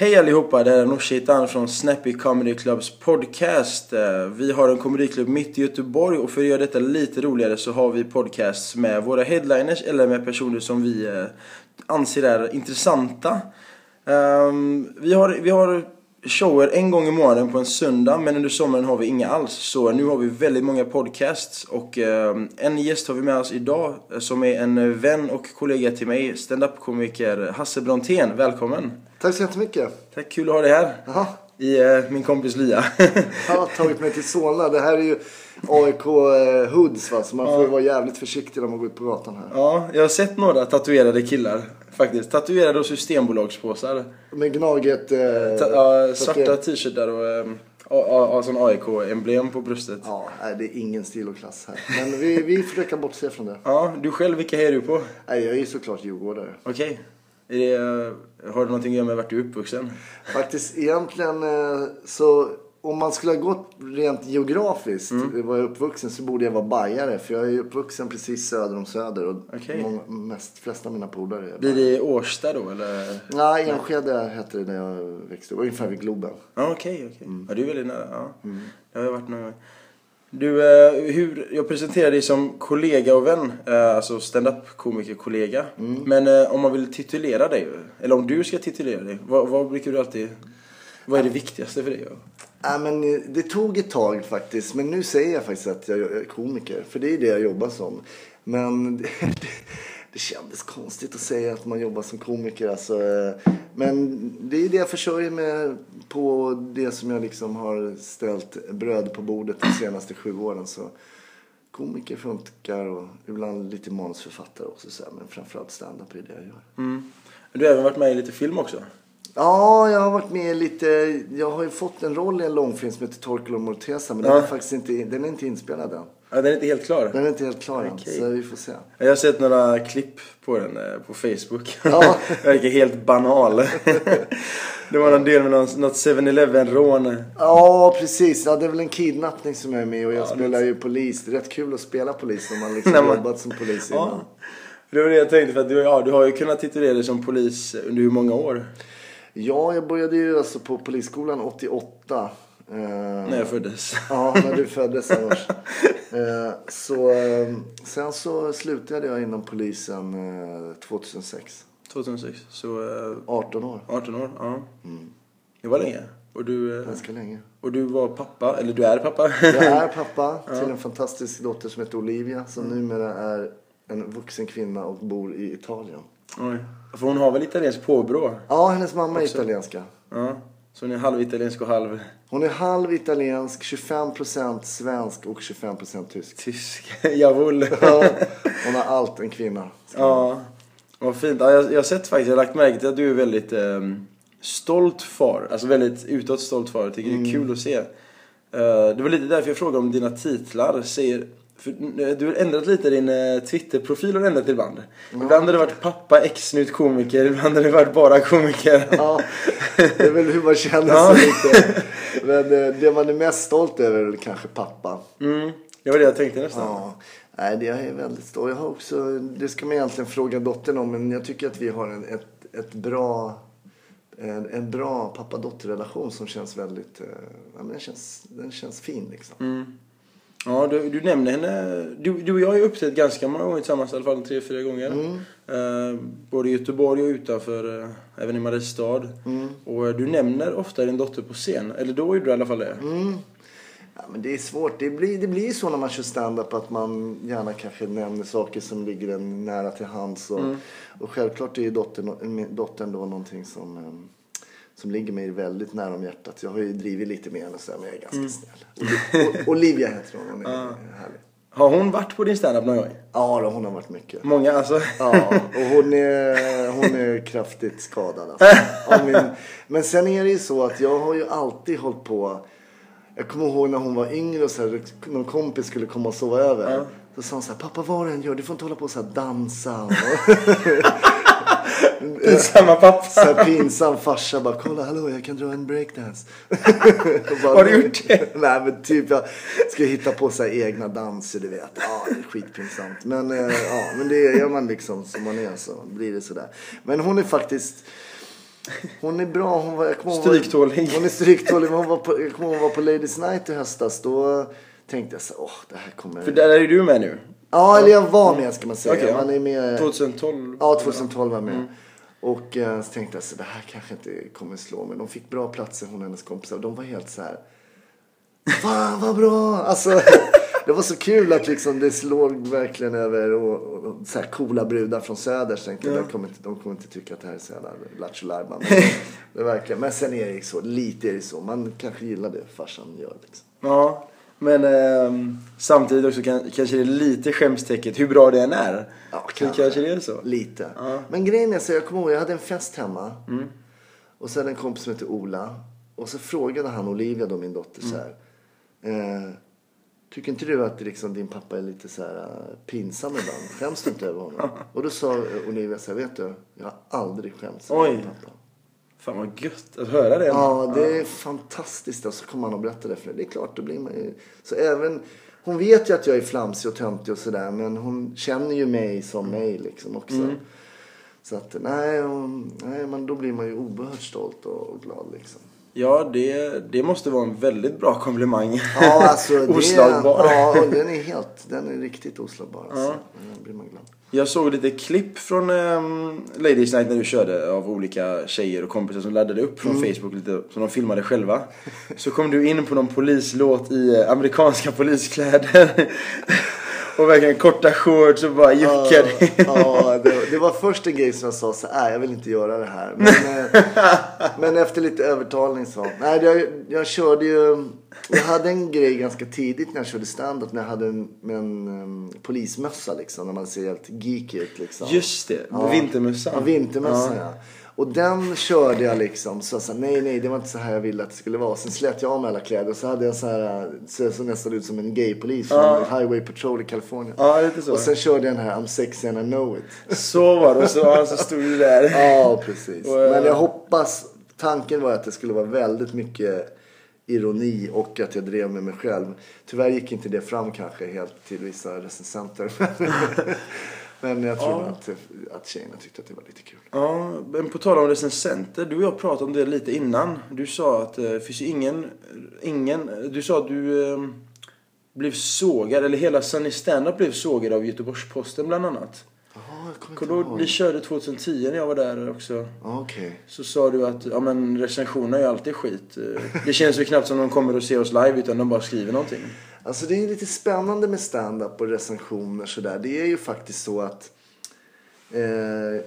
Hej allihopa, det här är Nooshi från Snappy Comedy Clubs podcast. Eh, vi har en komediklubb mitt i Göteborg och för att göra detta lite roligare så har vi podcasts med våra headliners eller med personer som vi eh, anser är intressanta. Ehm, vi har, vi har shower en gång i månaden på en söndag men under sommaren har vi inga alls. Så nu har vi väldigt många podcasts och eh, en gäst har vi med oss idag som är en vän och kollega till mig, stand-up-komiker Hasse Brontén. Välkommen! Tack så jättemycket. Tack, kul att ha dig här. Jaha. I eh, min kompis lya. Jag har tagit mig till Solna. Det här är ju AIK eh, Hoods va. Så man får ju vara jävligt försiktig när man går ut på gatan här. ja, jag har sett några tatuerade killar. Faktiskt. Tatuerade och systembolagspåsar. Med Gnaget. Eh, Ta, ja, svarta t-shirtar och eh, A- sån AIK-emblem på bröstet. Ja. Ja, nej, det är ingen stil och klass här. Men vi, vi försöker bortse från det. du själv, vilka är du på? Nej, jag är ju såklart djurgårdare. Okej. Är det, eh, har det någonting att göra med vart du är uppvuxen? Faktiskt egentligen eh, så om man skulle ha gått rent geografiskt, Mm. var jag uppvuxen så borde jag vara bajare. För jag är uppvuxen precis söder om Söder och Okej. många, mest, flesta av mina polare är Blir det Årsta då eller? Nej, Enskede hette det när jag växte upp. Ungefär vid Globen. Ja, okej, okej. Ja, du är väldigt nära. Ja. Mm. Det har jag varit gång. Du, eh, hur, jag presenterar dig som kollega och vän, eh, alltså stand-up komiker-kollega. Mm. Men eh, om man vill titulera dig, eller om du ska titulera dig, vad, vad brukar du alltid, vad är det viktigaste för dig? Nej, men det tog ett tag faktiskt. Men nu säger jag faktiskt att jag är komiker. För det är det jag jobbar som. Men det, kändes konstigt att säga att man jobbar som komiker. Alltså, eh, men det är det jag försörjer mig på det som jag liksom har ställt bröd på bordet de senaste sju åren. Så komiker funkar och ibland lite manusförfattare också. Så här, men framförallt stand-up är det jag gör. Mm. Du har även varit med i lite film också. Ja, jag har varit med lite. Jag har ju fått en roll i en långfilm som heter Torkel och Mortesa. Men den, Ja. är faktiskt inte, den är inte inspelad än. Ja, den är inte helt klar. Den är inte helt klar än. Okej. Så vi får se. Jag har sett några klipp på den eh, på Facebook. Ja. Verkar helt banal. det var någon del med någon, något 7-Eleven-rån. Ja, precis. Ja, det är väl en kidnappning som jag är med och jag Ja, spelar ju polis. Det är rätt kul att spela polis när man liksom När man- jobbat som polis innan. Ja. Det var det jag tänkte för att du, ja, du har ju kunnat titulera dig som polis under hur många år? Ja, jag började ju alltså på polisskolan 88. Eh, När jag föddes. Ja, när du föddes annars. Eh, så, eh, sen så slutade jag inom polisen eh, 2006. 2006. Så eh, 18 år. 18 år. Ja. Det var länge. Och du, eh, Ganska länge. och du var pappa, eller du är pappa. Jag är pappa till en fantastisk dotter som heter Olivia. Som numera är en vuxen kvinna och bor i Italien. Oj. För hon har väl italienskt påbrå? Ja, hennes mamma är italienska. Ja. Så hon är halvitaliensk och halv Hon är halv italiensk, 25% svensk och 25% tysk. tysk. Jawohl. Ja, hon har allt en kvinna. Ja, vad fint. Ja, jag, jag har sett faktiskt, jag har lagt märke till att du är väldigt ehm, stolt far. Alltså väldigt utåt stolt far. Jag tycker det är kul att se. Eh, det var lite därför jag frågade om dina titlar. Säger, för, eh, du har ändrat lite din uh, Twitterprofil har ändrat ibland. Ibland har det varit pappa, ex-snut komiker. Ibland har det varit bara komiker. Ja, det är väl hur man känner Ja. sig lite. Men eh, det man är mest stolt över är kanske pappa. Mm, det var det jag tänkte nästan. Ja, nej, det är väldigt stolt. Jag har också, det ska man egentligen fråga dottern om, men jag tycker att vi har en, ett, ett bra, en, en bra pappa-dotter-relation som känns väldigt, eh, ja, men den, känns, den känns fin liksom. Mm. Ja, du, du nämnde henne. Du, du och jag har ju uppträtt ganska många gånger tillsammans, i alla fall tre, fyra gånger. Eh, både i Göteborg och utanför, eh, även i Mariestad. Och eh, du nämner ofta din dotter på scen. Eller då gjorde du i alla fall det. Ja, men det är svårt. Det blir, det blir så när man kör stand-up att man gärna kanske nämner saker som ligger en nära till hands. Och, och självklart är ju dottern, dottern då någonting som, eh, som ligger mig väldigt nära om hjärtat. Jag har ju drivit lite med henne så här, men jag är ganska snäll. Oli- O- Olivia heter hon. Hon är härlig. Har hon varit på din standup någon gång? Ja, då, hon har varit mycket. Många alltså? Ja, och hon är, hon är kraftigt skadad. Alltså. Av min, men sen är det ju så att jag har ju alltid hållit på. Jag kommer ihåg när hon var yngre och så här, någon kompis skulle komma och sova över. Så sa hon så här, pappa vad du än gör, du får inte hålla på och så här dansa. Och, Samma pappa? så här pinsam farsa bara, kolla hallå jag kan dra en breakdance. Bara, Har du gjort det? Nej men typ jag ska hitta på så här egna danser du vet. Ja det är skitpinsamt. Men, eh, ja, men det gör man liksom som man är så blir det sådär. Men hon är faktiskt Hon är bra. Hon var, jag kommer Stryktålig. Hon är stryktålig. men Hon var på, jag kommer ihåg hon var på Ladies Night i höstas. Då tänkte jag så åh det här kommer... För där är du med nu. Ja, eller jag var med ska man säga. Ja. Man är med... 2012. Ja, 2012 var jag med. Och eh, så tänkte jag så det här kanske inte kommer slå mig. De fick bra platser, hon och hennes kompisar. De var helt så här. Fan vad bra! Alltså, det var så kul att liksom det slog verkligen över och, och, och så här coola brudar från söder. Så tänkte jag, de, kommer inte, de kommer inte tycka att det här är så jävla lattjo. Men. Men sen är det så, lite är det så. Man kanske gillar det farsan gör liksom. Ja, men ehm, samtidigt också kan, kanske det är lite skämstecket hur bra det än är. Ja, Så kanske det är så. Lite. Ja. Mm. Men grejen är så jag kommer ihåg, jag hade en fest hemma. Och så hade en kompis som hette Ola. Och så frågade han Olivia då, min dotter, så här. Eh, tycker inte du att liksom, din pappa är lite så här eh, pinsam ibland? Skäms du inte över honom? Och då sa eh, Olivia så här, vet du, jag har aldrig skämts över min pappa. Fan vad gött att höra det. Ja, det är fantastiskt. Och så kommer han och berättar det för dig. Det är klart, då blir man ju... Så även... Hon vet ju att jag är flamsig och töntig och sådär. Men hon känner ju mig som mig liksom också. Mm. Så att nej, hon, nej, men då blir man ju oerhört stolt och, och glad liksom. Ja, det, det måste vara en väldigt bra komplimang. Ja, alltså det, Oslagbar. Ja, den är helt, den är riktigt oslagbar. Alltså. Ja. Då blir man glad. Jag såg lite klipp från um, Ladies Night när du körde av olika tjejer och kompisar som laddade upp från Mm. Facebook lite som de filmade själva. Så kom du in på någon polislåt i eh, amerikanska poliskläder. och verkligen korta shorts och bara juckade. Ja, det, det var först en grej som jag sa så här, jag vill inte göra det här. Men, eh, men efter lite övertalning så. Nej, jag, jag körde ju, jag hade en grej ganska tidigt när jag körde stand-up. När jag hade en, med en um, polismössa liksom. När man ser helt geeky ut liksom. Just det, Ja. vintermössan. Ja, vintermössan ja. Och den körde jag liksom. Så jag sa, nej, nej, det var inte så här jag ville att det skulle vara. Sen slet jag av mig alla kläder. Och så hade jag så här, så så nästan ut som en gaypolis från Ja. Highway Patrol i Kalifornien. Ja, lite så. Och sen körde jag den här I'm sexy and I know it. Så var det och så, så stod du där. Ja, precis. Och, Men jag hoppas, tanken var att det skulle vara väldigt mycket ironi och att jag drev med mig själv. Tyvärr gick inte det fram kanske helt till vissa recensenter. Men jag tror att, att tjejerna tyckte att det var lite kul. Ja, men på tal om recensenter. Du och jag pratade om det lite innan. Du sa att eh, det finns ingen, ingen... Du sa att du eh, blev sågad, eller hela Sunny Stand-Up blev sågad av Göteborgs-Posten bland annat. Jaha, jag kommer inte ihåg, ihåg. körde 2010 när jag var där också. Ja, Okej. Så sa du att ja, men recensionerna är ju alltid skit. Eh, Det känns ju knappt som de kommer och ser oss live utan de bara skriver någonting. Alltså det är lite spännande med stand-up och recensioner sådär. Det är ju faktiskt så att eh,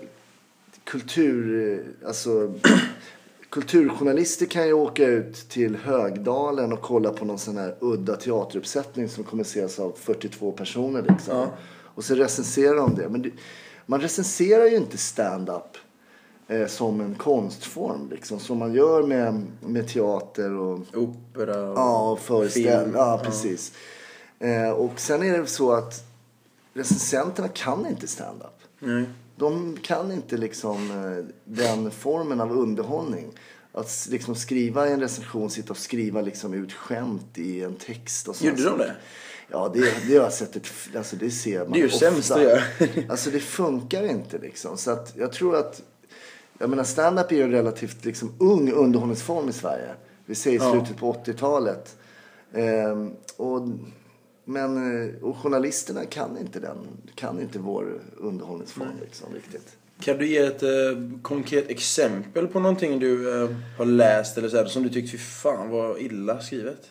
kultur, alltså kulturjournalister kan ju åka ut till Högdalen och kolla på någon sån här udda teateruppsättning som kommer ses av 42 personer liksom. Ja. Och så recenserar de det. Men det, man recenserar ju inte stand-up eh, som en konstform liksom. Som man gör med, med teater och Opera och Ja, film. Ja, precis. Eh, och sen är det så att recensenterna kan inte stand-up. Nej. De kan inte liksom eh, den formen av underhållning. Att liksom skriva en recension, sitta och skriva liksom ut skämt i en text. Och sånt. Gjorde de det? Ja, det, det har jag sett. Ett, alltså det ser man Det är ju ofta. sämst att göra. Alltså det funkar inte liksom. Så att jag tror att, jag menar stand-up är ju en relativt liksom ung underhållningsform i Sverige. Vi säger Ja. slutet på 80-talet. Ehm, och, men, eh, och journalisterna kan inte den, kan inte vår underhållningsform liksom riktigt. Kan du ge ett eh, konkret exempel på någonting du eh, har läst eller så här, som du tyckte fy fan var illa skrivet?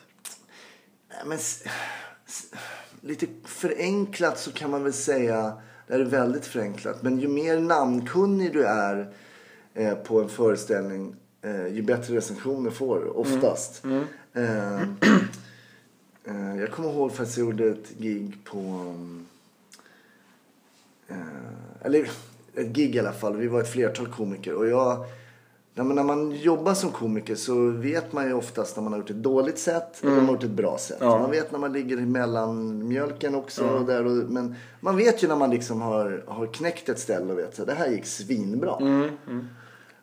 Nej, men lite förenklat så kan man väl säga, det här är väldigt förenklat, men ju mer namnkunnig du är eh, på en föreställning eh, ju bättre recensioner får du oftast. Eh, eh, jag kommer ihåg att jag gjorde ett gig på um, eller ett gig i alla fall. Vi var ett flertal komiker och jag när man, när man jobbar som komiker så vet man ju oftast när man har gjort ett dåligt sätt eller man har gjort ett bra sätt. Ja. Man vet när man ligger mellan mjölken också. Och där och, men man vet ju när man liksom har, har knäckt ett ställe och vet att det här gick svinbra.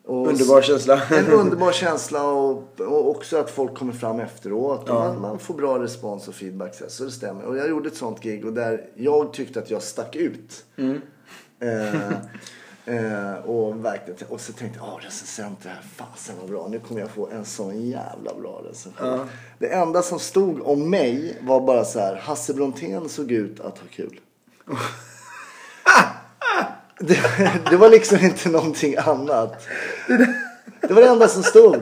Och Underbar känsla. En underbar känsla och, och också att folk kommer fram efteråt. Och man, man får bra respons och feedback. Så, det stämmer. Och jag gjorde ett sånt gig och där jag tyckte att jag stack ut. Eh, Eh, och, verkligen, och så tänkte jag, åh recensent det här fasen vad bra. Nu kommer jag få en sån jävla bra recension. Det enda som stod om mig var bara så här, Hasse Brontén såg ut att ha kul. det, det var liksom inte någonting annat. Det var det enda som stod.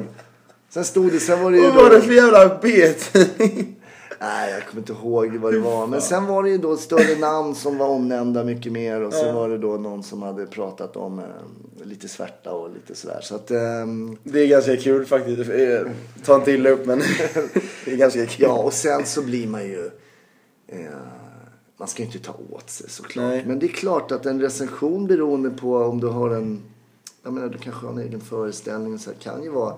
Sen stod det, sen var det ju Vad var det för jävla betidning? Nej, jag kommer inte ihåg vad det var. Men sen var det ju då större namn som var omnämnda mycket mer. Och sen var det då någon som hade pratat om eh, lite svärta och lite sådär. Så att, ehm, Det är ganska kul faktiskt. Eh, Ta inte illa upp men det är ganska kul. ja, och sen så blir man ju... Eh, man ska ju inte ta åt sig såklart. Nej. Men det är klart att en recension beroende på om du har en... Jag menar, du kanske har en egen föreställning så här, kan ju vara...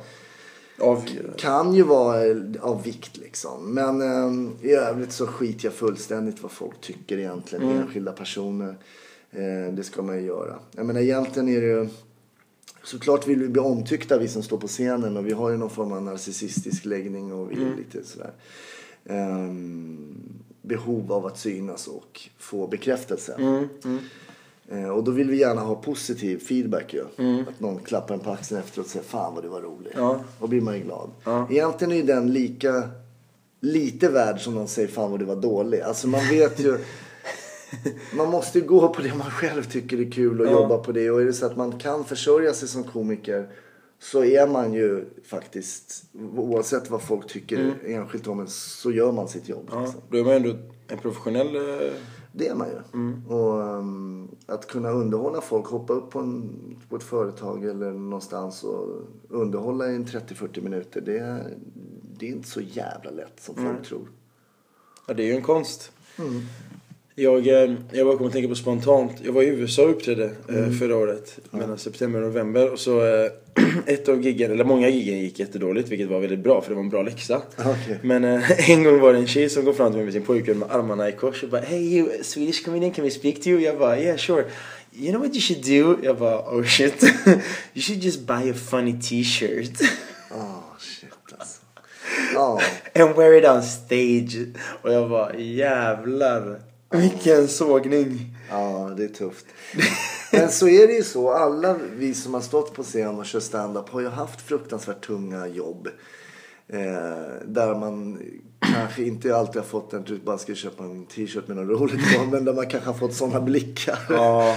Av, kan ju vara av vikt liksom. Men eh, i övrigt så skiter jag fullständigt vad folk tycker egentligen. Enskilda personer. Eh, det ska man ju göra. Jag menar egentligen är det ju. Såklart vill vi bli omtyckta vi som står på scenen. Och vi har ju någon form av narcissistisk läggning och vi är lite sådär. ehm, behov av att synas och få bekräftelse. Eh, Och då vill vi gärna ha positiv feedback ju. Att någon klappar en på axeln efteråt och säger fan vad du var rolig. Ja. Och blir man ju glad. Egentligen är ju den lika lite värd som någon säger fan vad du var dålig. Alltså man vet ju. man måste ju gå på det man själv tycker är kul och jobba på det. Och är det så att man kan försörja sig som komiker så är man ju faktiskt, oavsett vad folk tycker enskilt om en, så gör man sitt jobb. ja, Liksom. då är man ändå en professionell... eh, Det är man ju. Och um, att kunna underhålla folk, hoppa upp på, en, på ett företag eller någonstans och underhålla i en 30-40 minuter. Det, är- det är inte så jävla lätt som folk tror. Ja, det är ju en konst. Jag, eh, jag bara kom att tänka på spontant. Jag var i USA och uppträdde eh, förra året. Mellan september och november. Och så eh, ett av giggen, eller många giggen gick jättedåligt. Vilket var väldigt bra för det var en bra läxa. Okej. Men eh, en gång var det en tjej som kom fram till mig med sin pojkvän med armarna i kors och bara Hey you Swedish comedian can we speak to you? Jag bara yeah sure. You know what you should do? Jag bara oh shit. you should just buy a funny t-shirt. Ah, shit alltså. Ja, And wear it on stage. Och jag bara jävlar. Vilken sågning. ja, det är tufft. Men så är det ju så. Alla vi som har stått på scen och kört stand-up har ju haft fruktansvärt tunga jobb. Eh, där man kanske inte alltid har fått en, du bara ska köpa en t-shirt med något roligt på. Men där man kanske har fått sådana blickar. Ja.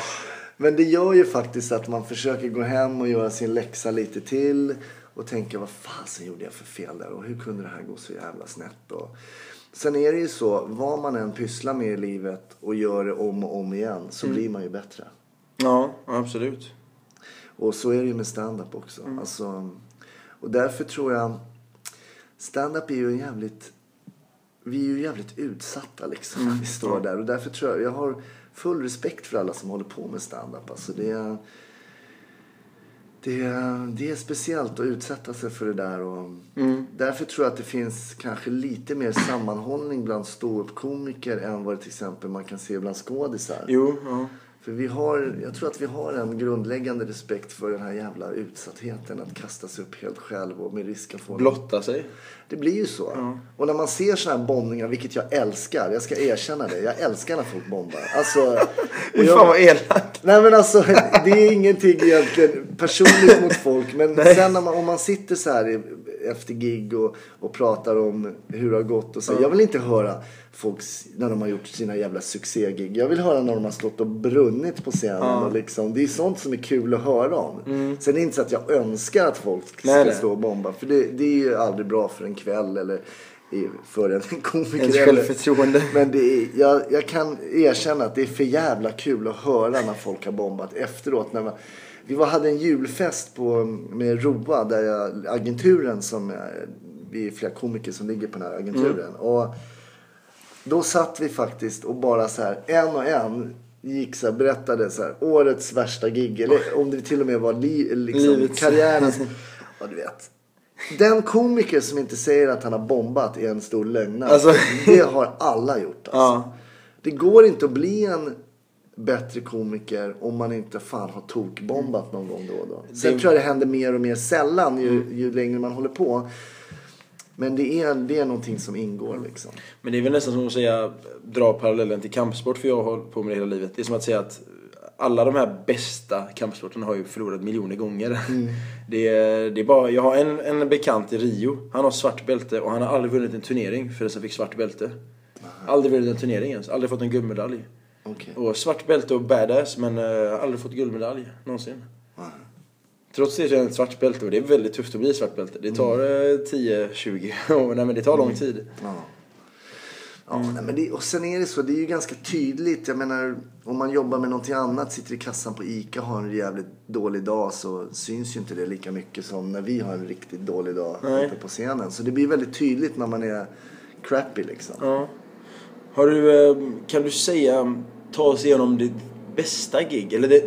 Men det gör ju faktiskt att man försöker gå hem och göra sin läxa lite till. Och tänka vad fasen gjorde jag för fel där och hur kunde det här gå så jävla snett. Och... Sen är det ju så, vad man än pysslar med i livet och gör det om och om igen så blir man ju bättre. Ja, absolut. Och så är det ju med stand-up också. Alltså, och därför tror jag, stand-up är ju en jävligt, vi är ju jävligt utsatta liksom när vi står där. Och därför tror jag, jag har full respekt för alla som håller på med stand-up. Alltså det är, det, är- det är speciellt att utsätta sig för det där. Och Därför tror jag att det finns kanske lite mer sammanhållning bland ståuppkomiker än vad det till exempel man kan se bland skådisar. Jo, ja. För vi har, jag tror att vi har en grundläggande respekt för den här jävla utsattheten. Att kasta sig upp helt själv och med risk att få... Blotta sig. Det blir ju så. Och när man ser såna här bombningar, vilket jag älskar. Jag ska erkänna det. Jag älskar när folk bombar. Alltså, Fy fan vad elakt. Nej men alltså det är ingenting egentligen personligt mot folk. Men sen när man, om man sitter så här i- efter gig och, och pratar om hur det har gått och så. Jag vill inte höra folk när de har gjort sina jävla succégig. Jag vill höra när de har stått och brunnit på scenen. Och liksom, det är sånt som är kul att höra om. Sen är det inte så att jag önskar att folk ska Nej, stå och bomba. För det, det är ju aldrig bra för en kväll eller för en komiker. Ens självförtroende. men det är, jag, jag kan erkänna att det är för jävla kul att höra när folk har bombat efteråt. När man, vi var, hade en julfest på, med Roa, där jag, agenturen som, är- vi är flera komiker som ligger på den här agenturen. Och då satt vi faktiskt och bara så här en och en gick så här, berättade så här, årets värsta gig. Eller om det till och med var li, liksom, karriärens. Ja, du vet. Den komiker som inte säger att han har bombat är en stor lögnare. Alltså- Det har alla gjort alltså. Ja. Det går inte att bli en bättre komiker om man inte fan har tokbombat någon gång då och då. Sen Det- tror jag det händer mer och mer sällan ju, ju längre man håller på. Men det är, det är någonting som ingår liksom. Men det är väl nästan som att säga, dra parallellen till kampsport för jag har hållit på med det hela livet. Det är som att säga att alla de här bästa kampsporterna har ju förlorat miljoner gånger. Det, är, det är bara, jag har en, en bekant i Rio. Han har svart bälte och han har aldrig vunnit en turnering förrän han fick svart bälte. Aldrig vunnit en turnering ens. Aldrig fått en guldmedalj. Okej. Och svart bälte och badass men uh, aldrig fått guldmedalj någonsin. Trots det så är ett svart bälte och det är väldigt tufft att bli svart bälte. Det tar eh, 10-20 år. Nej men det tar lång tid. Ja. Ja, nej, men det, och sen är det så, det är ju ganska tydligt. Jag menar, om man jobbar med någonting annat, sitter i kassan på ICA och har en jävligt dålig dag så syns ju inte det lika mycket som när vi har en riktigt dålig dag Nej. uppe på scenen. Så det blir väldigt tydligt när man är crappy liksom. Ja. Har du, eh, kan du säga, ta oss igenom ditt bästa gig? Eller det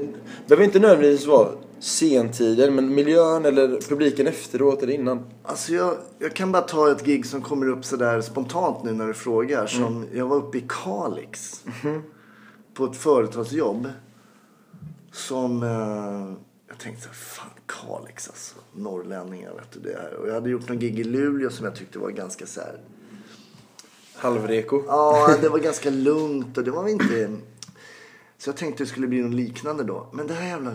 behöver inte nödvändigtvis vara sentiden, men miljön eller publiken efteråt eller innan. Alltså jag, jag kan bara ta ett gig som kommer upp sådär spontant nu när du frågar. Som Jag var uppe i Kalix. På ett företagsjobb. Som eh, jag tänkte så här, fan Kalix alltså. Norrlänningar vet du det. Och jag hade gjort någon gig i Luleå som jag tyckte var ganska så här. Halvreko. Ja, det var ganska lugnt och det var inte... Så jag tänkte det skulle bli något liknande då. Men det här jävla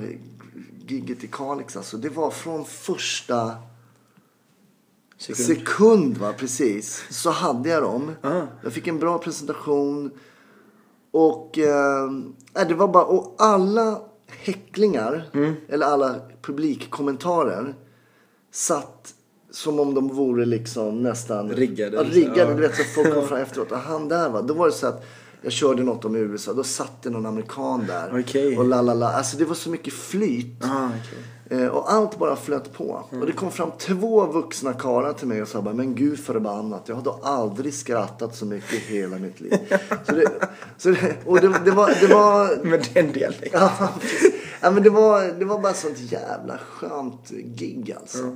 gigget i Kalix alltså. Det var från första Sekund. sekund va, precis. Så hade jag dem. Aha. Jag fick en bra presentation. Och eh, det var bara, och alla häcklingar, Mm. eller alla publikkommentarer satt som om de vore liksom nästan Riggade, Ja, riggade. Ja. Du vet, så folk kom fram efteråt. Och han där va, då var det så att jag körde något om USA. Då satt det någon amerikan där. Okej. Och la la la. Alltså det var så mycket flyt. Ah, okej. Eh, Och allt bara flöt på. Mm. Och det kom fram två vuxna karlar till mig och sa bara, men gud förbannat, jag har då aldrig skrattat så mycket i hela mitt liv. så det, så det, och det, det var, det var, Med den dialekten. ja, men det var, det var bara sånt jävla skönt gig alltså. Och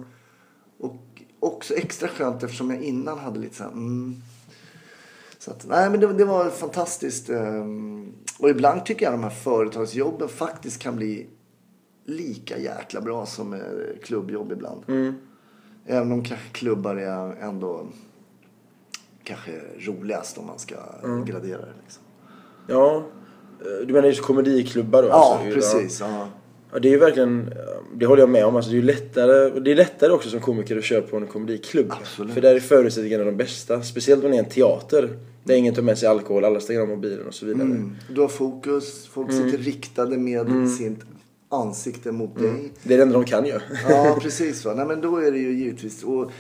också extra skönt eftersom jag innan hade lite så här, mm. Så att, nej men det, det var fantastiskt. ehm, Och ibland tycker jag de här företagsjobben faktiskt kan bli lika jäkla bra som eh, klubbjobb ibland. Även om kanske klubbar är ändå kanske roligast om man ska gradera det. Liksom. Ja. Eh, Du menar just komediklubbar då? Ja, alltså, precis. Ja. Ja, det är ju verkligen, det håller jag med om. Alltså, det är ju lättare, det är lättare också som komiker att köra på en komediklubb. Absolut. För där är förutsättningarna de bästa. Speciellt om det är en teater. Där ingen tar med sig alkohol, alla stänger av mobilen och så vidare. Mm. Du har fokus, folk Mm. sitter riktade med sitt ansikte mot Mm. dig. Det är det enda de kan göra. Ja, precis. Va? Nej, men då är det ju givetvis. Och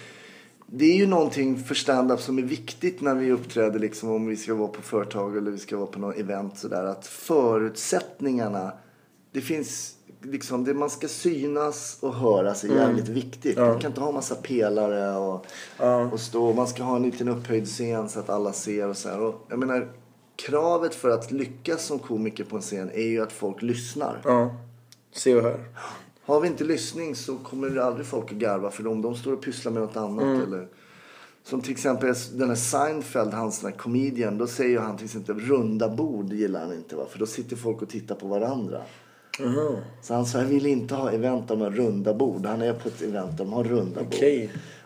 det är ju någonting för stand-up som är viktigt när vi uppträder. Liksom, om vi ska vara på företag eller vi ska vara på något event. Sådär, att förutsättningarna. Det finns liksom, det man ska synas och höras är jävligt viktigt. Man kan inte ha massa pelare och, och stå. Man ska ha en liten upphöjd scen så att alla ser och så här. Och jag menar, kravet för att lyckas som komiker på en scen är ju att folk lyssnar. Ja. Se och hör. Har vi inte lyssning så kommer det aldrig folk att garva för dem. De står och pysslar med något annat. Eller, som till exempel den här Seinfeld, hans den här comedian. Då säger han till exempel runda bord gillar han inte. Va? För då sitter folk och tittar på varandra. Så han sa jag vill inte ha event där de har runda bord. Han är på ett event där de har runda bord.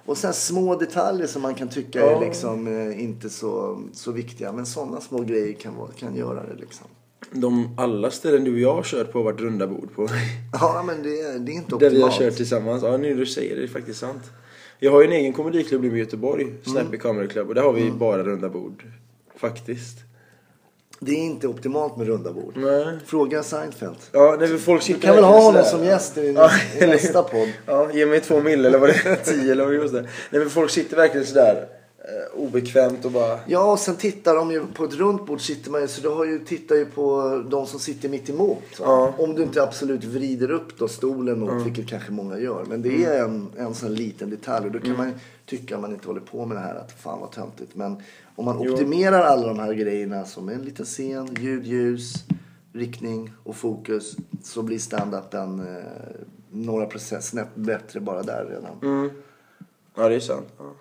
Och sen små detaljer som man kan tycka är liksom, eh, inte så, så viktiga. Men sådana små grejer kan, kan göra det liksom. De alla ställen du och jag har kört på har varit runda bord på. Ja men det, är- det är inte Där vi har optimalt. kört tillsammans. Ja, nu du säger det, det är faktiskt sant. Jag har ju en egen komediklubb i Göteborg, Snappy Comedy Club. Och där har vi bara runda bord. Faktiskt. Det är inte optimalt med runda bord. Nej. Fråga Seinfeld. Ja, men folk Du kan väl ha honom som gäst i, Ja, i nästa podd. Ja, ge mig två mil eller vad det är, tio eller vad det är. Nej men folk sitter verkligen sådär eh, obekvämt och bara... Ja, och sen tittar de ju på ett runt bord sitter man ju, så du har ju, tittar ju på de som sitter mitt emot. Ja. Om du inte absolut vrider upp då stolen mot, vilket kanske många gör. Men det är en, en sån liten detalj och då kan man ju tycka man inte håller på med det här att fan vad töntigt. Men om man optimerar alla de här grejerna som en liten scen, ljud, ljus, riktning och fokus så blir stand-upen eh, några procent snäpp bättre bara där redan. Ja, det är sant. Ja.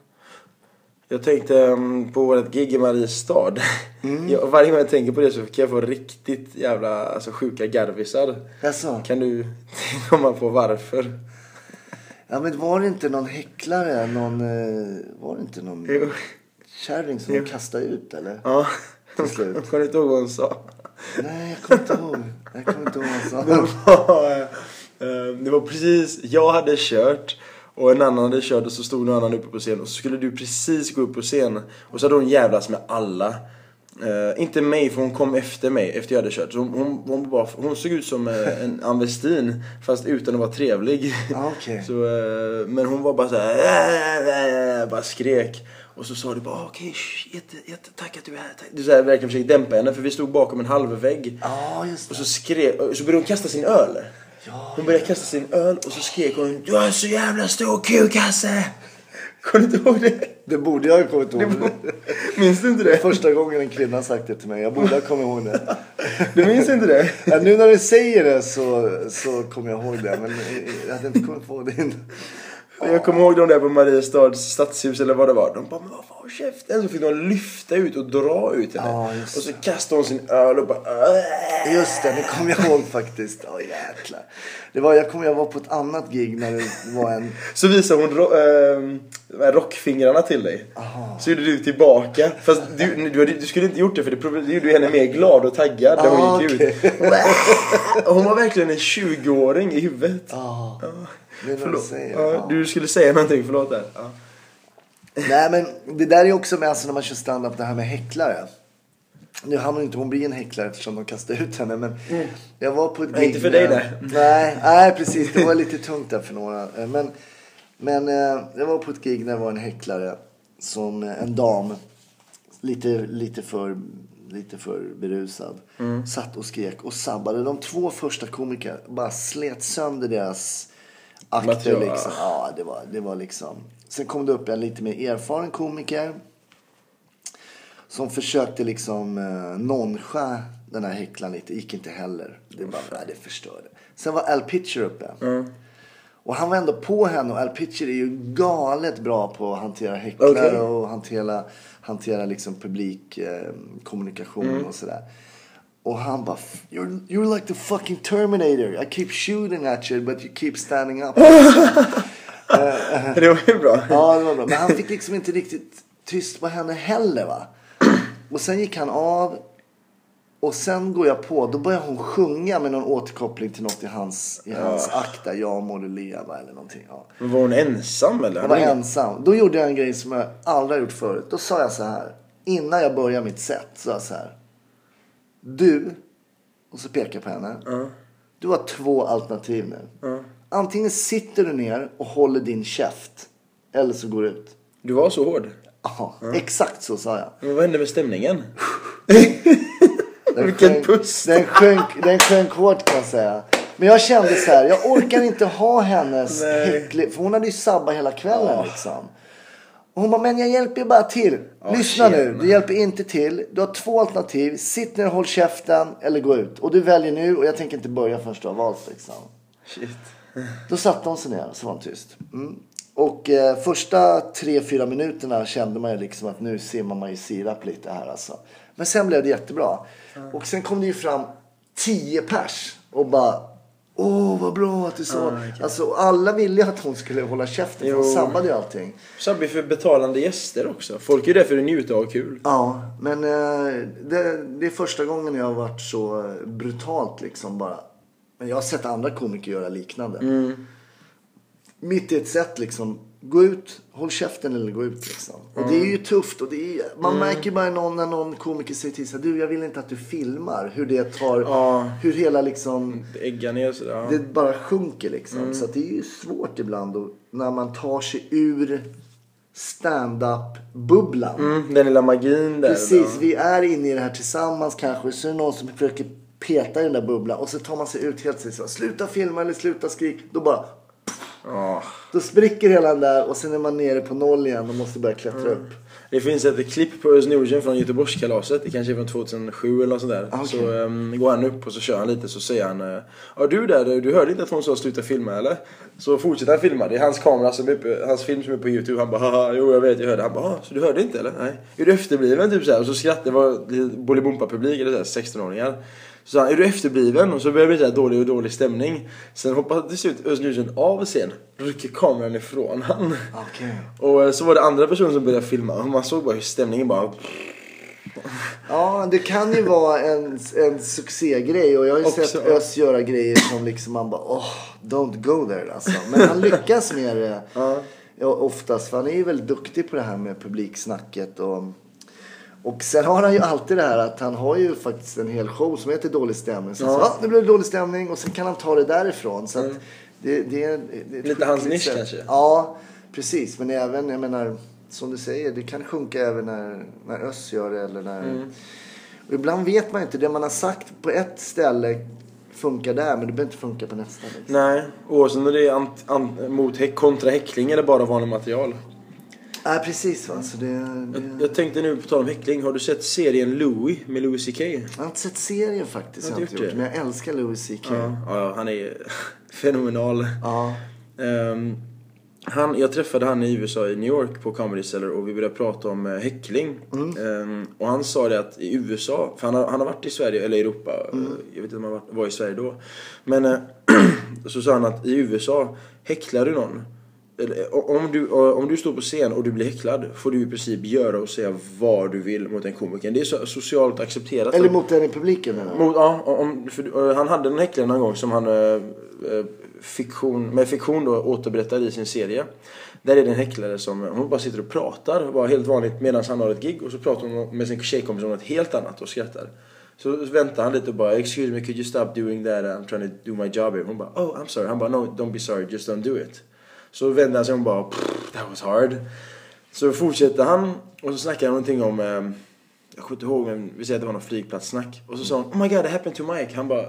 Jag tänkte mm, på vårt gig i Mariestad. Jag, varje gång jag tänker på det så kan jag få riktigt jävla alltså, sjuka garvisar. Jaså? Kan du komma på varför? Ja men var det inte någon häcklare, någon, eh, var det inte någon Jo. Kärring som de kastade ut eller? Ja. Till slut. Kommer du inte ihåg vad hon sa? Nej jag kommer inte ihåg. Jag kommer inte ihåg vad han sa. var, eh, det var precis, jag hade kört och en annan hade kört och så stod någon annan uppe på scen och så skulle du precis gå upp på scen och så hade hon jävlas med alla. Eh, inte mig för hon kom efter mig efter jag hade kört. Så hon, hon, hon, bara, hon såg ut som eh, en Ann Westin fast utan att vara trevlig. Ja, okej. Så, eh, men hon var bara så här, bara skrek. Och så sa du bara "Ah, okej, sh, jätte, jätte, tack att du är här. Tack. Du så här, verkligen försökte dämpa henne för vi stod bakom en halv vägg. Ja, just Och så skrek, så började hon kasta sin öl. Ja, Hon började kasta sin öl och så skrek hon Du har så jävla stor kukasse! Kommer du inte ihåg det? det borde jag ha kommit ihåg. Minns du inte Det det? första gången en kvinna sagt det till mig. Jag borde ha kommit ihåg det. Du minns inte det? Ja, nu när du säger det så, så kommer jag ihåg det. Men jag hade inte kommit på det innan. Jag kommer ihåg de där på Mariestads stadshus eller vad det var. De bara, men vad fan käften. Så fick de lyfta ut och dra ut henne. Ja, och så kastade hon sin öl och bara "Äh." Just det, det kommer jag ihåg faktiskt. Åh jäklar. Det var, jag kommer jag var på ett annat gig när det var en... Så visade hon ro- här rockfingrarna till dig. Aha. Så gjorde du tillbaka. Fast du, du, du skulle inte gjort det för det, det gjorde henne mer glad och taggad när hon Ah, gick okej. ut. Hon var verkligen en 20-åring i huvudet. När du Förlåt. säger Ja. Du skulle säga någonting, förlåt där. Ja. Nej men det där är också med alltså när man kör stand-up det här med häcklare. Nu hann hon inte hon bli en häcklare eftersom de kastade ut henne. Men jag var på ett gig. inte för dig där. Nej, nej precis. Det var lite tungt där för några. Men, men eh, jag var på ett gig när det var en häcklare. Som eh, en dam. Lite, lite, för, lite för berusad. Mm. Satt och skrek och sabbade. De två första komikerna bara slet sönder deras akter liksom. Ja, det var, det var liksom. Sen kom det upp en lite mer erfaren komiker. Som försökte liksom eh, noncha den här häcklaren lite. Gick inte heller. Det bara, nej, det förstörde. Sen var Al Pitcher uppe. Och han var ändå på henne och Al Pitcher är ju galet bra på att hantera häcklare Okej. och hantera, hantera liksom publikkommunikation eh, kommunikation och sådär. Och han bara, you're, you're like the fucking Terminator. I keep shooting at you but you keep standing up. Det var ju bra. Ja, det var bra. Men han fick liksom inte riktigt tyst på henne heller va. Och sen gick han av. Och sen går jag på, då börjar hon sjunga med någon återkoppling till något i hans, i hans akt där. Jag må du leva eller någonting. Ja. Men var hon ensam eller? Jag var ensam. Då gjorde jag en grej som jag aldrig har gjort förut. Då sa jag så här. Innan jag började mitt set. Så jag så här. Du. Och så pekar jag på henne. Du har två alternativ nu. Antingen sitter du ner och håller din käft. Eller så går du ut. Du var så hård. Aha, exakt så sa jag. Men vad hände med stämningen? Den Vilken sjönk- puss. Den sjönk, den sjönk hårt kan jag säga. Men jag kände så här, jag orkar inte ha hennes Nej. häcklig, för hon hade ju sabbat hela kvällen liksom. Och hon bara, men jag hjälper ju bara till. Lyssna nu, tjena. du hjälper inte till. Du har två alternativ. Sitt ner och håll käften eller gå ut. Och du väljer nu och jag tänker inte börja förrän du har valt liksom. Shit. Då satte hon sig ner så var hon tyst. Mm. Och eh, första tre, fyra minuterna kände man ju liksom att nu simmar man ju sirap lite här alltså. Men sen blev det jättebra. Och sen kom det ju fram tio pers och bara Åh vad bra att du sa. Alltså alla ville att hon skulle hålla käften hon sabbade ju allting. Sabbi för betalande gäster också. Folk är där för att njuta och ha kul. Ja, men eh, det, det är första gången jag har varit så brutalt liksom bara. Men jag har sett andra komiker göra liknande. Mitt i ett sätt liksom. Gå ut, håll käften eller gå ut liksom. Och det är ju tufft och det är, man märker bara någon, när någon komiker säger till sig du jag vill inte att du filmar. Hur det tar, Ja. hur hela liksom Ägga ner sådär. Ja. det bara sjunker liksom. Så att det är ju svårt ibland och, när man tar sig ur stand-up-bubblan. Mm, den lilla magin där. Precis, då. vi är inne i det här tillsammans kanske. Så är det någon som försöker peta i den där bubblan och så tar man sig ut helt så Sluta filma eller sluta skrik. Då bara, Ja. då spricker hela den där och sen är man nere på noll igen och måste börja klättra upp. Det finns ett klipp på Özz Nordgren från Göteborgskalaset. Det kanske är från 2007 eller något sånt där. Ah, okej. Så um, går han upp och så kör han lite så säger han eh, Ja du där, du hörde inte att hon sa sluta filma eller? Så fortsätter han filma. Det är hans kamera som är uppe, hans film som är på Youtube. Han bara haha, jo jag vet jag hörde. Han bara ah, så du hörde inte eller? Nej. Är du efterbliven typ såhär? Och så skrattade det var Bolibompa-publik eller såhär 16-åringar. Så han, är du efterbliven? Och så börjar det bli dålig och dålig stämning. Sen hoppar till slut Özz Nordgren av scen. Rycker kameran ifrån han. Okej. Och eh, så var det andra personer som började filma och man såg bara hur stämningen bara Ja, det kan ju vara en, en succégrej. Och jag har ju Också, sett. Ös göra grejer som liksom man bara oh, don't go there alltså. Men han lyckas med det Ja. ja, oftast. För han är ju väldigt duktig på det här med publiksnacket. Och, och sen har han ju alltid det här att han har ju faktiskt en hel show som heter Dålig stämning. Så, Ja. ah, nu blev det dålig stämning och sen kan han ta det därifrån. Så att det, det, är- det är Lite hans nisch kanske? Ja, precis. Men även, jag menar, som du säger, det kan sjunka även när, när Öss gör det eller när... Mm. Och ibland vet man inte, det man har sagt på ett ställe funkar där men det behöver inte funka på nästa. Liksom. Nej, oavsett om det är ant, ant, mot häck, kontra häckling eller bara vanligt material. Nej, precis va. Så det, det... Jag tänkte nu på tal om häckling, har du sett serien Louis med Louis CK? Jag har inte sett serien faktiskt. Jag du inte gjort men jag älskar Louis CK. Ja, ja, han är fenomenal. Ja. Ehm, han, jag träffade han i USA i New York på Comedy Cellar och vi började prata om eh, häckling. Ehm, och han sa det att i USA, för han har, han har varit i Sverige, eller Europa, eh, jag vet inte om han var, var i Sverige då. Men eh, så sa han att i USA, häcklar du någon om, du, om du står på scen och du blir häcklad får du i princip göra och säga vad du vill mot en komiker. Det är så socialt accepterat. Eller mot den i publiken du? Mot, ja, om, för, eh, han hade en häcklare någon gång som han eh, eh, fiktion, med fiktion då återberättade i sin serie. Där är det en häcklare som hon bara sitter och pratar, bara helt vanligt medan han har ett gig och så pratar hon med sin tjejkompis om något helt annat och skrattar. Så väntar han lite och bara 'Excuse me, could you stop doing that? I'm trying to do my job here' Hon bara 'Oh, I'm sorry' Han bara 'No, don't be sorry, just don't do it' Så vänder han sig om och bara 'That was hard' Så fortsätter han och så snackar han någonting om eh, jag kommer inte ihåg men vi säger att det var någon flygplatssnack. Och så sa hon Oh my god that happened to Mike. Han bara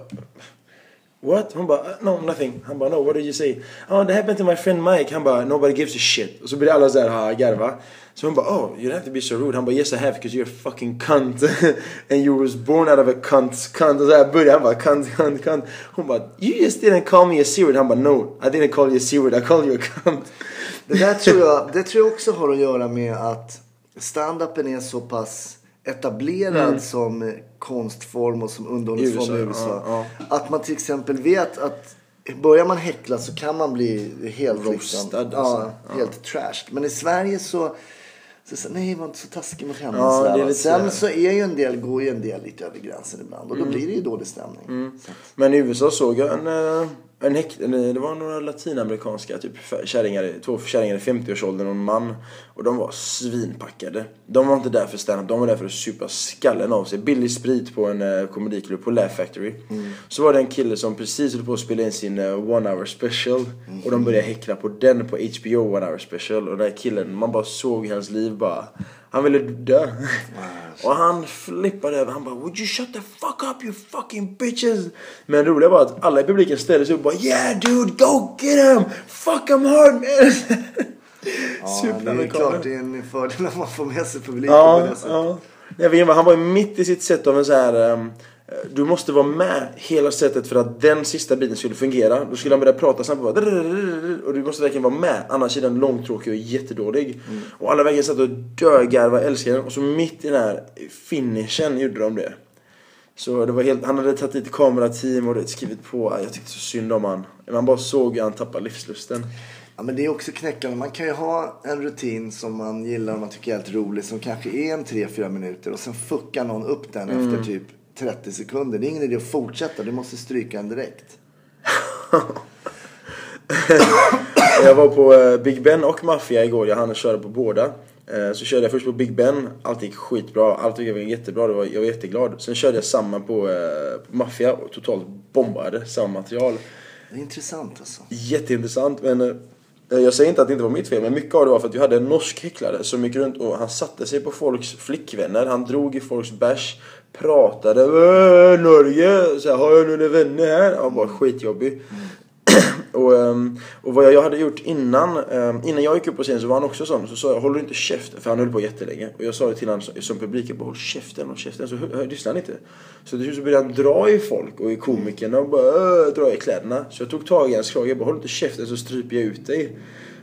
What? Hon bara uh, No nothing. Han bara No what did you say? Oh that happened to my friend Mike. Han bara Nobody gives a shit. Och så blir alla såhär ha garva. Så hon bara Oh you don't have to be so rude. Han bara Yes I have because you're a fucking cunt. And you was born out of a cunt. Cunt. Och så här han bara cunt cunt cunt. Hon bara You just didn't call me a C-word. Han bara No I didn't call you a C-word. I called you a cunt. Det där tror jag, det tror jag också har att göra med att stand-upen är så pass etablerad som konstform och som underhållningsform i USA, USA. ja, Att man till exempel vet att börjar man häckla så kan man bli helt liksom, Roastad, ja, alltså. helt trashed. Men i Sverige så så, så nej, var inte så taskig mot henne. Ja, lite Sen så är ju en del, går ju en del lite över gränsen ibland. Och då Mm. blir det ju dålig stämning. Så att- Men i USA såg jag en, eh, en häck, en, det var några latinamerikanska typ kärringar, två kärringar i 50-årsåldern och en man. Och de var svinpackade. De var inte där för stand-up, de var där för att supa skallen av sig. Billig sprit på en uh, komediklubb på Laugh Factory. Så var det en kille som precis höll på att spela in sin eh, one hour special. Och de började häckla på den på HBO one hour special. Och den där killen, man bara såg hans liv bara. Han ville dö. Och han flippade över. Han bara Would you shut the fuck up you fucking bitches? Men det roliga var att alla i publiken ställde sig upp och bara Yeah dude go get him! Fuck him hard man! Ja, det är klart det är en fördel när man får med sig publiken på Ja, det sättet. ja. Jag vet inte, han var ju mitt i sitt sätt av en så här. ehm, du måste vara med hela sättet för att den sista biten skulle fungera. Då skulle han börja prata snabbt och bara och du måste verkligen vara med. Annars är den långtråkig och jättedålig. Och alla verkligen satt och dögarva, älskade den. Och så mitt i den här finishen gjorde de det. Så det var helt, han hade tagit dit kamerateam och skrivit på. Jag tyckte så synd om han. Man bara såg hur han tappade livslusten. Ja, men det är också knäckande. Man kan ju ha en rutin som man gillar och man tycker är helt rolig som kanske är en 3-4 minuter och sen fuckar någon upp den Mm. efter typ 30 sekunder. Det är ingen idé att fortsätta. Du måste stryka den direkt. Jag var på eh, Big Ben och Mafia igår. Jag hann köra på båda. Eh, Så körde jag först på Big Ben. Allt gick skitbra. Allt gick jättebra. Det var, jag var jätteglad. Sen körde jag samma på, eh, på Mafia och totalt bombade samma material. Det är intressant alltså. Jätteintressant men Eh, jag säger inte att det inte var mitt fel men mycket av det var för att vi hade en norsk häcklare som gick runt och han satte sig på folks flickvänner. Han drog i folks bärs. Pratade. Norge! Så här, har jag några vänner här? Han var skitjobbig. Mm. Och, ehm, och vad jag, hade gjort innan, ehm, innan jag gick upp på scen så var han också sån. Så sa jag, håller du inte käften? För han höll på jättelänge. Och jag sa det till honom som- publik, jag bara, håll käften, håll käften. Så lyssnade han inte. Så till slut så började han dra i folk och i komikerna och bara dra i kläderna. Så jag tog tag i hans krage, jag bara, håll inte käften så stryper jag ut dig.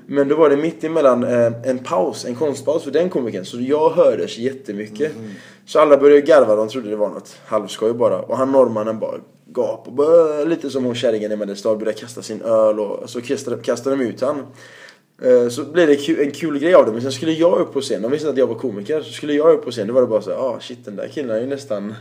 Men då var det mitt emellan eh, en paus, en konstpaus för den komikern. Så jag hördes jättemycket. Mhm. Så alla började garva, de trodde det var något halvskoj bara. Och han norrmannen bara gap och bara, lite som hon kärringen i Mariestad började kasta sin öl och så kastade, kastade de ut han. Eh, Så blev det en kul grej av det, men sen skulle jag upp på scen. De visste att jag var komiker, så skulle jag upp på scen. Då var det bara så ah shit den där killen är ju nästan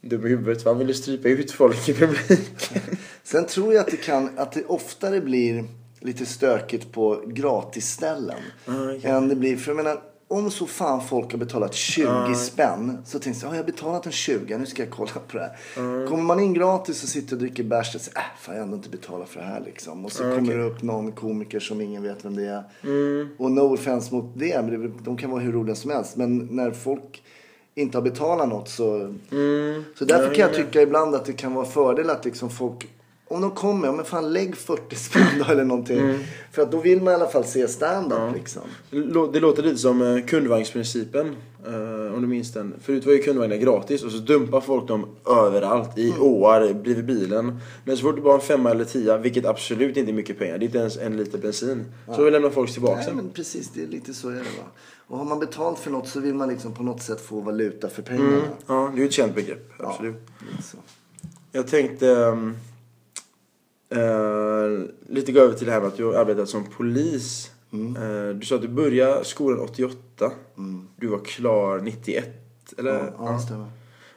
dum i huvudet. för Han ville strypa ut folk i publiken. Sen tror jag att det, kan, att det oftare blir lite stökigt på gratisställen. okej. Än det blir, för jag menar, om så fan folk har betalat 20 spänn så ja jag har betalat en 20, nu ska jag kolla på det här. Kommer man in gratis och sitter och dricker bärs och säger, äh fan jag ändå inte betalat för det här liksom. Och så kommer det upp någon komiker som ingen vet vem det är. Och no offense mot det, men de kan vara hur roliga som helst. Men när folk inte har betalat något så... Så därför kan jag tycka ibland att det kan vara fördel att liksom folk om de kommer, ja men fan lägg 40 spänn då eller någonting. För att då vill man i alla fall se stand-up liksom. Lå- Det låter lite som eh, kundvagnsprincipen. eh, Om du minns den. Förut var ju kundvagnar gratis och så dumpar folk dem överallt. I åar, bredvid bilen. Men så fort du bara en femma eller tia, vilket absolut inte är mycket pengar. Det är inte ens en liter bensin. Så lämnar folk tillbaka Nej sen. men precis, det är lite så är det va. Och har man betalt för något så vill man liksom på något sätt få valuta för pengarna. Ja, det är ju ett känt begrepp. Ja, Absolut. så. Jag tänkte ehm, eh, lite gå över till det här med att du har arbetat som polis. Eh, du sa att du började skolan 88. Du var klar 91. Eller? Ja, ja, det stämmer.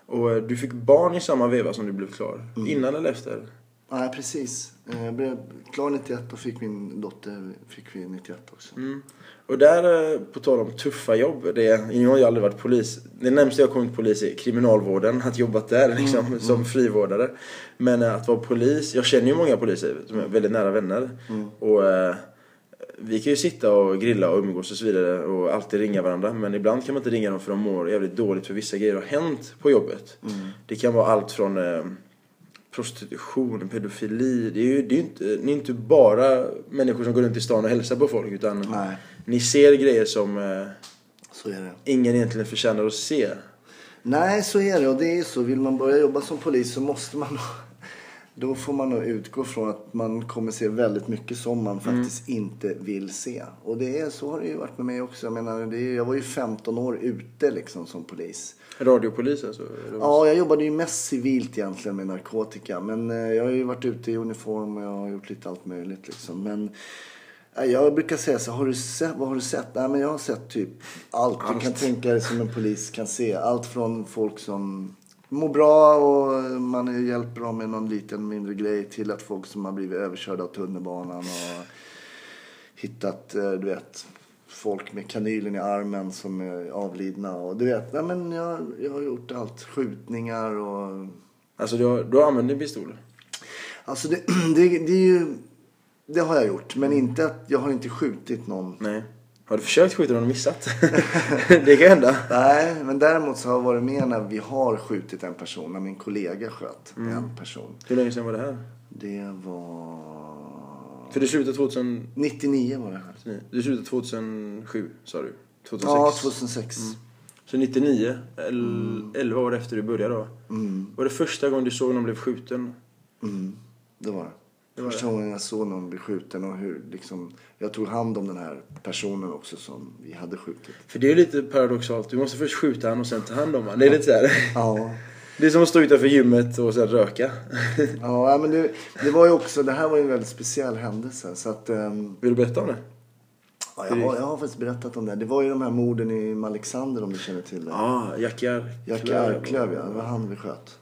Och eh, du fick barn i samma veva som du blev klar. Innan eller efter? Nej, precis. Eh, Jag blev klar 91 och fick min dotter fick vi 91 också. Mm. Och där, eh, på tal om tuffa jobb. Det, jag har ju aldrig varit polis. Det närmaste jag kommit polis är kriminalvården. Att jobbat där liksom, som frivårdare. Men eh, att vara polis. Jag känner ju många poliser som är väldigt nära vänner. Och eh, vi kan ju sitta och grilla och umgås och så vidare och alltid ringa varandra. Men ibland kan man inte ringa dem för de mår jävligt dåligt för vissa grejer har hänt på jobbet. Det kan vara allt från eh, prostitution, pedofili. Det är ju det är ju inte, ni är inte bara människor som går runt i stan och hälsar på folk utan Nej. ni ser grejer som eh, Så är det. ingen egentligen förtjänar att se. Nej, så är det. Och det är så. Vill man börja jobba som polis så måste man då får man nog utgå från att man kommer se väldigt mycket som man faktiskt inte vill se. Och det är, så har det ju varit med mig också. Jag menar, det är, jag var ju 15 år ute liksom som polis. Radiopolis alltså? Ja, jag jobbade ju mest civilt egentligen med narkotika. Men eh, jag har ju varit ute i uniform och jag har gjort lite allt möjligt liksom. Men eh, jag brukar säga så har du sett, vad har du sett? Nej, men jag har sett typ allt, du kan tänka dig som en polis kan se. Allt från folk som mår bra och man hjälper dem med någon liten mindre grej till att folk som har blivit överkörda av tunnelbanan och hittat, eh, du vet, folk med kanylen i armen som är avlidna. Och du vet, nej men jag, jag har gjort allt. Skjutningar och... Alltså du har, du har använt din pistol? Alltså det, det, det är ju... Det har jag gjort, men inte att jag har inte skjutit någon. Nej. Har du försökt skjuta någon och missat? det kan hända. Nej, men däremot så har jag varit med när vi har skjutit en person. När min kollega sköt en person. Hur länge sedan var det här? Det var... För du slutade 2000... 99 var det här. Du slutade 2007 sa du? 2006? Ja, 2006. Så 99, el- 11 år efter du började då? Var det första gången du såg någon blev skjuten? Mm, det var det. Det var Första gången jag såg någon bli skjuten och hur liksom, jag tog hand om den här personen också som vi hade skjutit. För det är lite paradoxalt. Du måste först skjuta han och sen ta hand om han. Det är lite så här. Ja. Det är som att stå utanför gymmet och sen röka. Ja, men det, det var ju också, det här var ju en väldigt speciell händelse. Så att, ehm, Vill du berätta om det? ja, jag, har, jag har faktiskt berättat om det. Det var ju de här morden i Alexander om du känner till det. Ja, Jackar. Jackie Arklöv, ja. Det var han vi sköt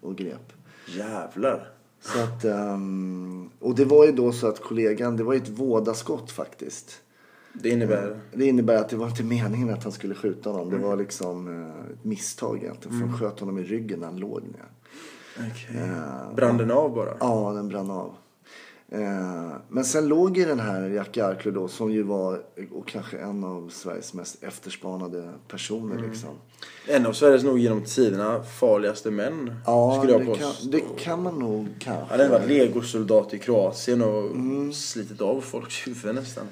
och grep. Jävlar. Så att, ehm, och det var ju då så att kollegan, det var ju ett vådaskott faktiskt. Det innebär... Det innebär att det var inte meningen att han skulle skjuta honom. Det var liksom eh, ett misstag egentligen. För de sköt honom i ryggen när han låg ner. Okej. Brann den av bara? Ja, den brann av. Eh, men sen låg ju den här Jackie Arklöv då som ju var och kanske en av Sveriges mest efterspanade personer liksom. En av Sveriges nog genom tiderna farligaste män. Ja, skulle jag det kan, det kan man nog kanske. Han hade varit legosoldat i Kroatien och Mm. slitit av folks huvuden nästan.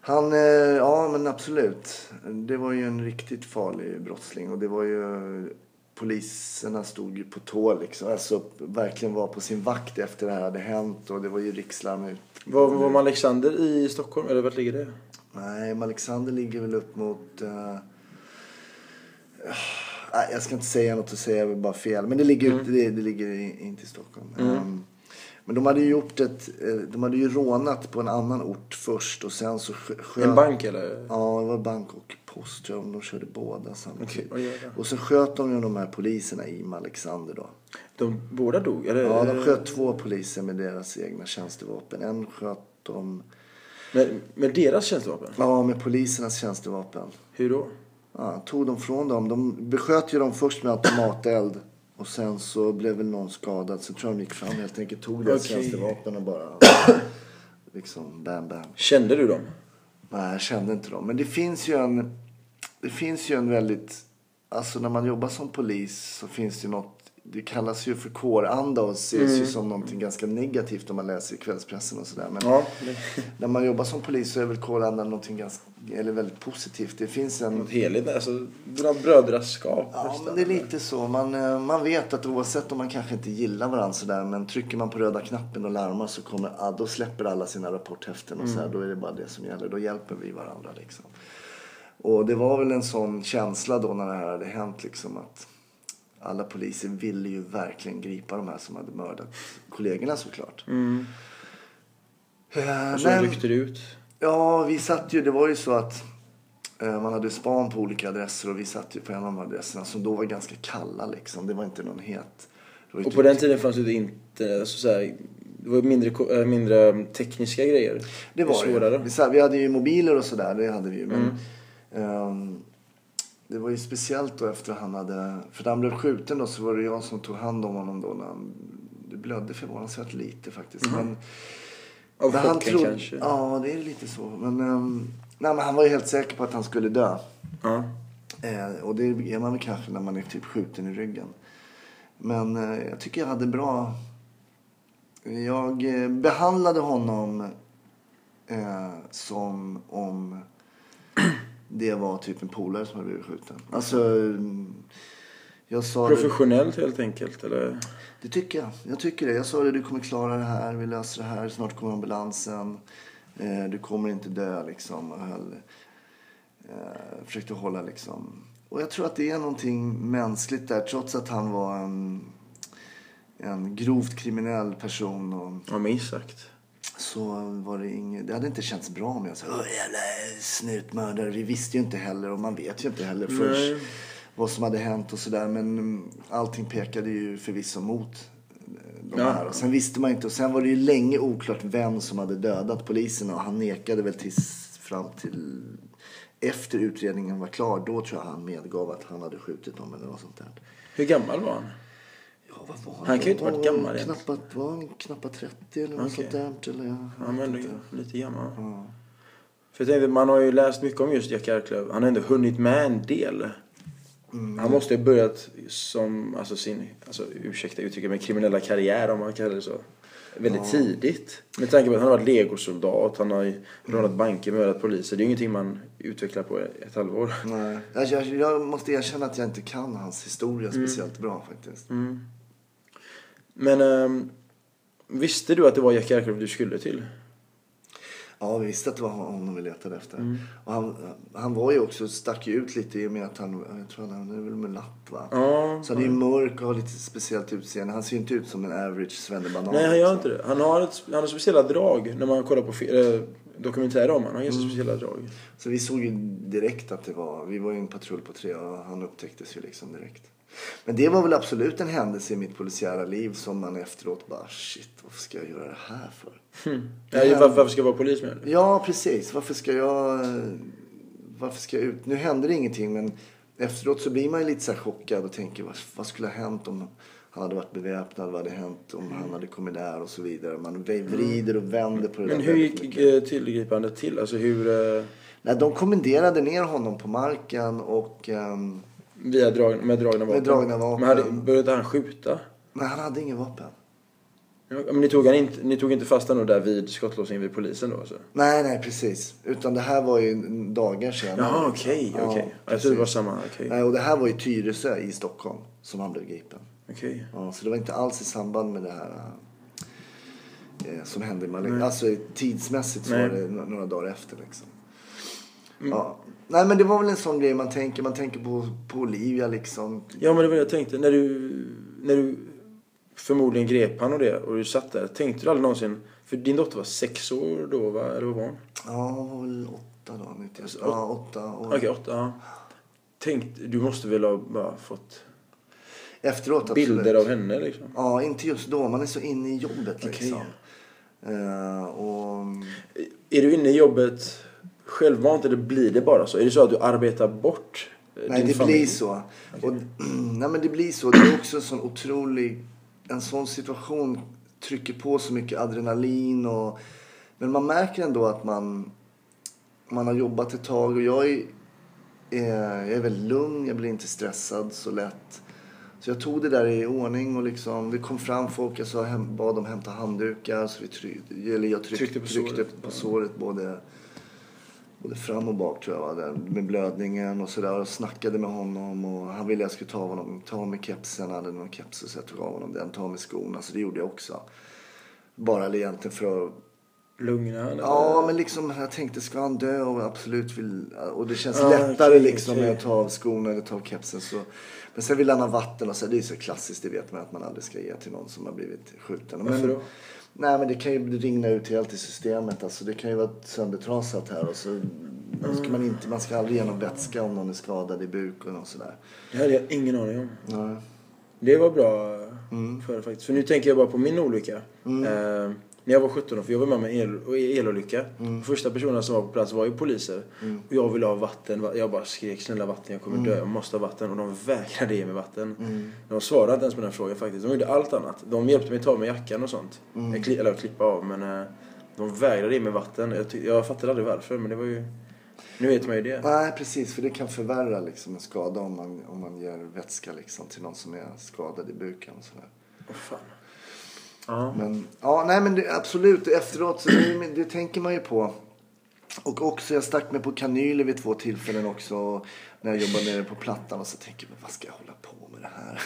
Han, eh, ja men absolut. Det var ju en riktigt farlig brottsling och det var ju Poliserna stod ju på tå liksom. Alltså verkligen var på sin vakt efter det här hade hänt och det var ju rikslarm ut. Var, var Alexander i Stockholm? Eller vart ligger det? Nej, Alexander ligger väl upp mot... eh, nej, jag ska inte säga något och säga bara fel. Men det ligger, Mm. det, det ligger inte i Stockholm. Ehm, Men de hade ju gjort ett, eh, de hade ju rånat på en annan ort först och sen så skö- sköt... En bank eller? Ja, det var bank och post tror jag, om de körde båda samtidigt. Det? Och så sköt de ju de här poliserna i Alexander då. De båda dog? Eller? Ja, de sköt två poliser med deras egna tjänstevapen. En sköt de, Med, med deras tjänstevapen? ja med polisernas tjänstevapen. Hur då? Ja, tog de från dem. De besköt ju dem först med automateld. Och sen så blev väl någon skadad. Så tror jag de gick fram helt enkelt. Tog deras Okej. tjänstevapen och bara liksom bam bam. Kände du dem? Nej, jag kände inte dem. Men det finns ju en, det finns ju en väldigt, alltså när man jobbar som polis så finns det ju något, det kallas ju för kåranda och ses ju som någonting ganska negativt om man läser i kvällspressen och sådär. Men Ja. när man jobbar som polis så är väl kåranda någonting ganska, eller väldigt positivt. Det finns en, Något heligt, alltså brödraskap Ja, men det är lite så. Man, eh, man vet att oavsett om man kanske inte gillar varandra sådär, men trycker man på röda knappen och larmar så kommer, ja, då släpper alla sina rapporthäften och så här, då är det bara det som gäller. Då hjälper vi varandra liksom. Och det var väl en sån känsla då när det här hade hänt liksom att alla poliser ville ju verkligen gripa de här som hade mördat kollegorna såklart. Mm. Eh, Och så men- ryckte det ut. Ja, vi satt ju, det var ju så att eh, man hade span på olika adresser och vi satt ju på en av de adresserna som då var ganska kalla liksom. Det var inte någon het. Och typ- på den tiden fanns det inte, alltså, så här, det var mindre, äh, mindre tekniska grejer. Det var det. Vi, vi hade ju mobiler och sådär, det hade vi ju. Men, Mm. Ehm, det var ju speciellt då efter han hade, för när han blev skjuten då så var det jag som tog hand om honom då. När han, det blödde förvånansvärt lite faktiskt. Men, Av men han chocken trodde- kanske. Ja, det är lite så. Men, ehm, nej, men han var ju helt säker på att han skulle dö. Ja. Eh, och det är man väl kanske när man är typ skjuten i ryggen. Men eh, jag tycker jag hade bra... Jag eh, behandlade honom eh, som om det var typ en polare som hade blivit skjuten. Alltså, jag sa det, Professionellt helt enkelt, eller? det tycker jag. Jag tycker det. Jag sa det, du kommer klara det här, vi löser det här, snart kommer ambulansen. Eh, du kommer inte dö liksom. Och höll, eh, försökte hålla liksom. Och jag tror att det är någonting mänskligt där, trots att han var en, en grovt kriminell person. Och, Ja, minst sagt. Så var det inget, det hade inte känts bra om jag sa jävla snutmördare. Vi visste ju inte heller och man vet ju inte heller först Nej. vad som hade hänt och sådär. Men allting pekade ju förvisso mot de Ja. här. Och sen visste man inte. Och sen var det ju länge oklart vem som hade dödat poliserna. Och han nekade väl tills fram till efter utredningen var klar. Då tror jag han medgav att han hade skjutit dem eller något sånt där. Hur gammal var han? Ja, vad var han? Han kan ju inte Var varit gammal än. knappt, Var han knappt 30 eller något sånt där? Eller, jag inte. lite gammal. Ja. För jag tänkte, man har ju läst mycket om just Jack Arklöv. Han har ändå hunnit med en del. Mm. Han måste ju börjat som, alltså sin, alltså ursäkta uttrycket, men kriminella karriär om man kallar det så. Väldigt tidigt. Med tanke på att han har varit legosoldat, han har ju rånat banker, mördat poliser. Det är ju ingenting man utvecklar på ett halvår. Nej. Jag, jag, jag måste erkänna att jag inte kan hans historia Mm. speciellt bra faktiskt. Men ehm, visste du att det var Jack Arklöv du skulle till? Ja, vi visste att det var honom vi letade efter. Mm. Och han, han var ju också, stack ju ut lite i och med att han, jag tror han är väl mulatt va? Ja. Så han är ju mörk och har lite speciellt utseende. Han ser ju inte ut som en average svennebanan. Nej, han gör inte det. Han har, ett, han har speciella drag när man kollar på eh, dokumentärer om honom. Han har ganska speciella drag. Så vi såg ju direkt att det var, vi var ju en patrull på tre och han upptäcktes ju liksom direkt. Men det var väl absolut en händelse i mitt polisiära liv som man efteråt bara shit, varför ska jag göra det här för? Ja, varför, varför ska jag vara polis med? Ja, precis. Varför ska jag... Varför ska jag ut? Nu hände det ingenting, men efteråt så blir man ju lite så chockad och tänker vad, vad skulle ha hänt om han hade varit beväpnad? Vad hade hänt om han hade kommit där och så vidare? Man vrider och vänder på det Men där hur gick eh, tillgripandet till? Alltså hur... Eh, Nej, de kommenderade ner honom på marken och... ehm, via drag, med dragna vapen? dragna vapen. Men hade, började han skjuta? men han hade ingen vapen. Ja, men ni tog, han inte, ni tog inte fast honom där vid skottlossningen vid polisen då alltså? Nej, nej, precis. Utan det här var ju dagar senare. Jaha, okej, Ja, okej. Jag trodde det var samma, okej. Nej, och det här var i Tyresö i Stockholm som han blev gripen. Okej. Ja, så det var inte alls i samband med det här eh, som hände i Malmö. Alltså tidsmässigt så Nej. var det några dagar efter liksom. Ja. Nej men det var väl en sån grej man tänker. Man tänker på, på Olivia liksom. Ja men det var det jag tänkte. När du, när du förmodligen grep han och det och du satt där. Tänkte du aldrig någonsin, för din dotter var sex år då va? Eller vad var hon? Ja, hon var väl åtta då. 91. Ja, åtta år. Okej, åtta. Ja. Tänk, du måste väl ha bara fått Efteråt bilder absolut. av henne liksom? Ja, inte just då. Man är så inne i jobbet liksom. Eh, och... Är du inne i jobbet självmant eller blir det bara så? Är det så att du arbetar bort eh, Nej, din det familj? blir så. Och, nej, men det blir så. Det är också en sån otrolig... En sån situation trycker på så mycket adrenalin och... Men man märker ändå att man, man har jobbat ett tag och jag är, är, jag är väldigt lugn. Jag blir inte stressad så lätt. Så jag tog det där i ordning och liksom, det kom fram folk. Jag sa, hem, bad dem hämta handdukar. Så vi tryckte, eller jag tryck, Tryckte tryckte, på på, såret. såret både, både fram och bak tror jag där, med blödningen och sådär. Och snackade med honom och han ville jag skulle ta av honom, ta av mig kepsen. Han hade någon keps så jag tog av honom den, ta av mig skorna. Så det gjorde jag också. Bara egentligen för att Lugna henne? Ja, men liksom jag tänkte ska han dö och absolut vill... Och det känns Ja, lättare okej, liksom med att ta av skorna eller ta av kepsen. Så. Men sen vill han ha vatten och så. Det är så klassiskt, det vet man att man aldrig ska ge till någon som har blivit skjuten. Varför Men, då? Nej men det kan ju ringna ut helt i systemet. Alltså, det kan ju vara söndertrasat här och så ska man inte, man ska aldrig ge någon vätska om någon är skadad i buken och sådär. Det hade jag ingen aning om. Nej. Det var bra Mm. för faktiskt. För nu tänker jag bara på min olycka. Eh, när jag var 17 år, för jag var med om en el, elolycka. Mm. Första personerna som var på plats var ju poliser. Och jag ville ha vatten. Jag bara skrek snälla vatten, jag kommer Mm. dö, jag måste ha vatten. Och de vägrade ge mig vatten. De svarade inte ens på den frågan faktiskt. De gjorde allt annat. De hjälpte mig ta mig jackan och sånt. Mm. Kli, eller klippa av men eh, de vägrade ge mig vatten. Jag, ty- jag fattade aldrig varför men det var ju... Nu vet man ju det. Nej, precis. För det kan förvärra liksom, en skada om man, om man ger vätska liksom, till någon som är skadad i buken och sådär. Åh, fan. Ja. Men, ja, nej men det, absolut. Efteråt, så det, det tänker man ju på. Och också, jag stack mig på kanyler vid två tillfällen också. När jag jobbade nere på Plattan och så tänker jag, vad ska jag hålla på med det här?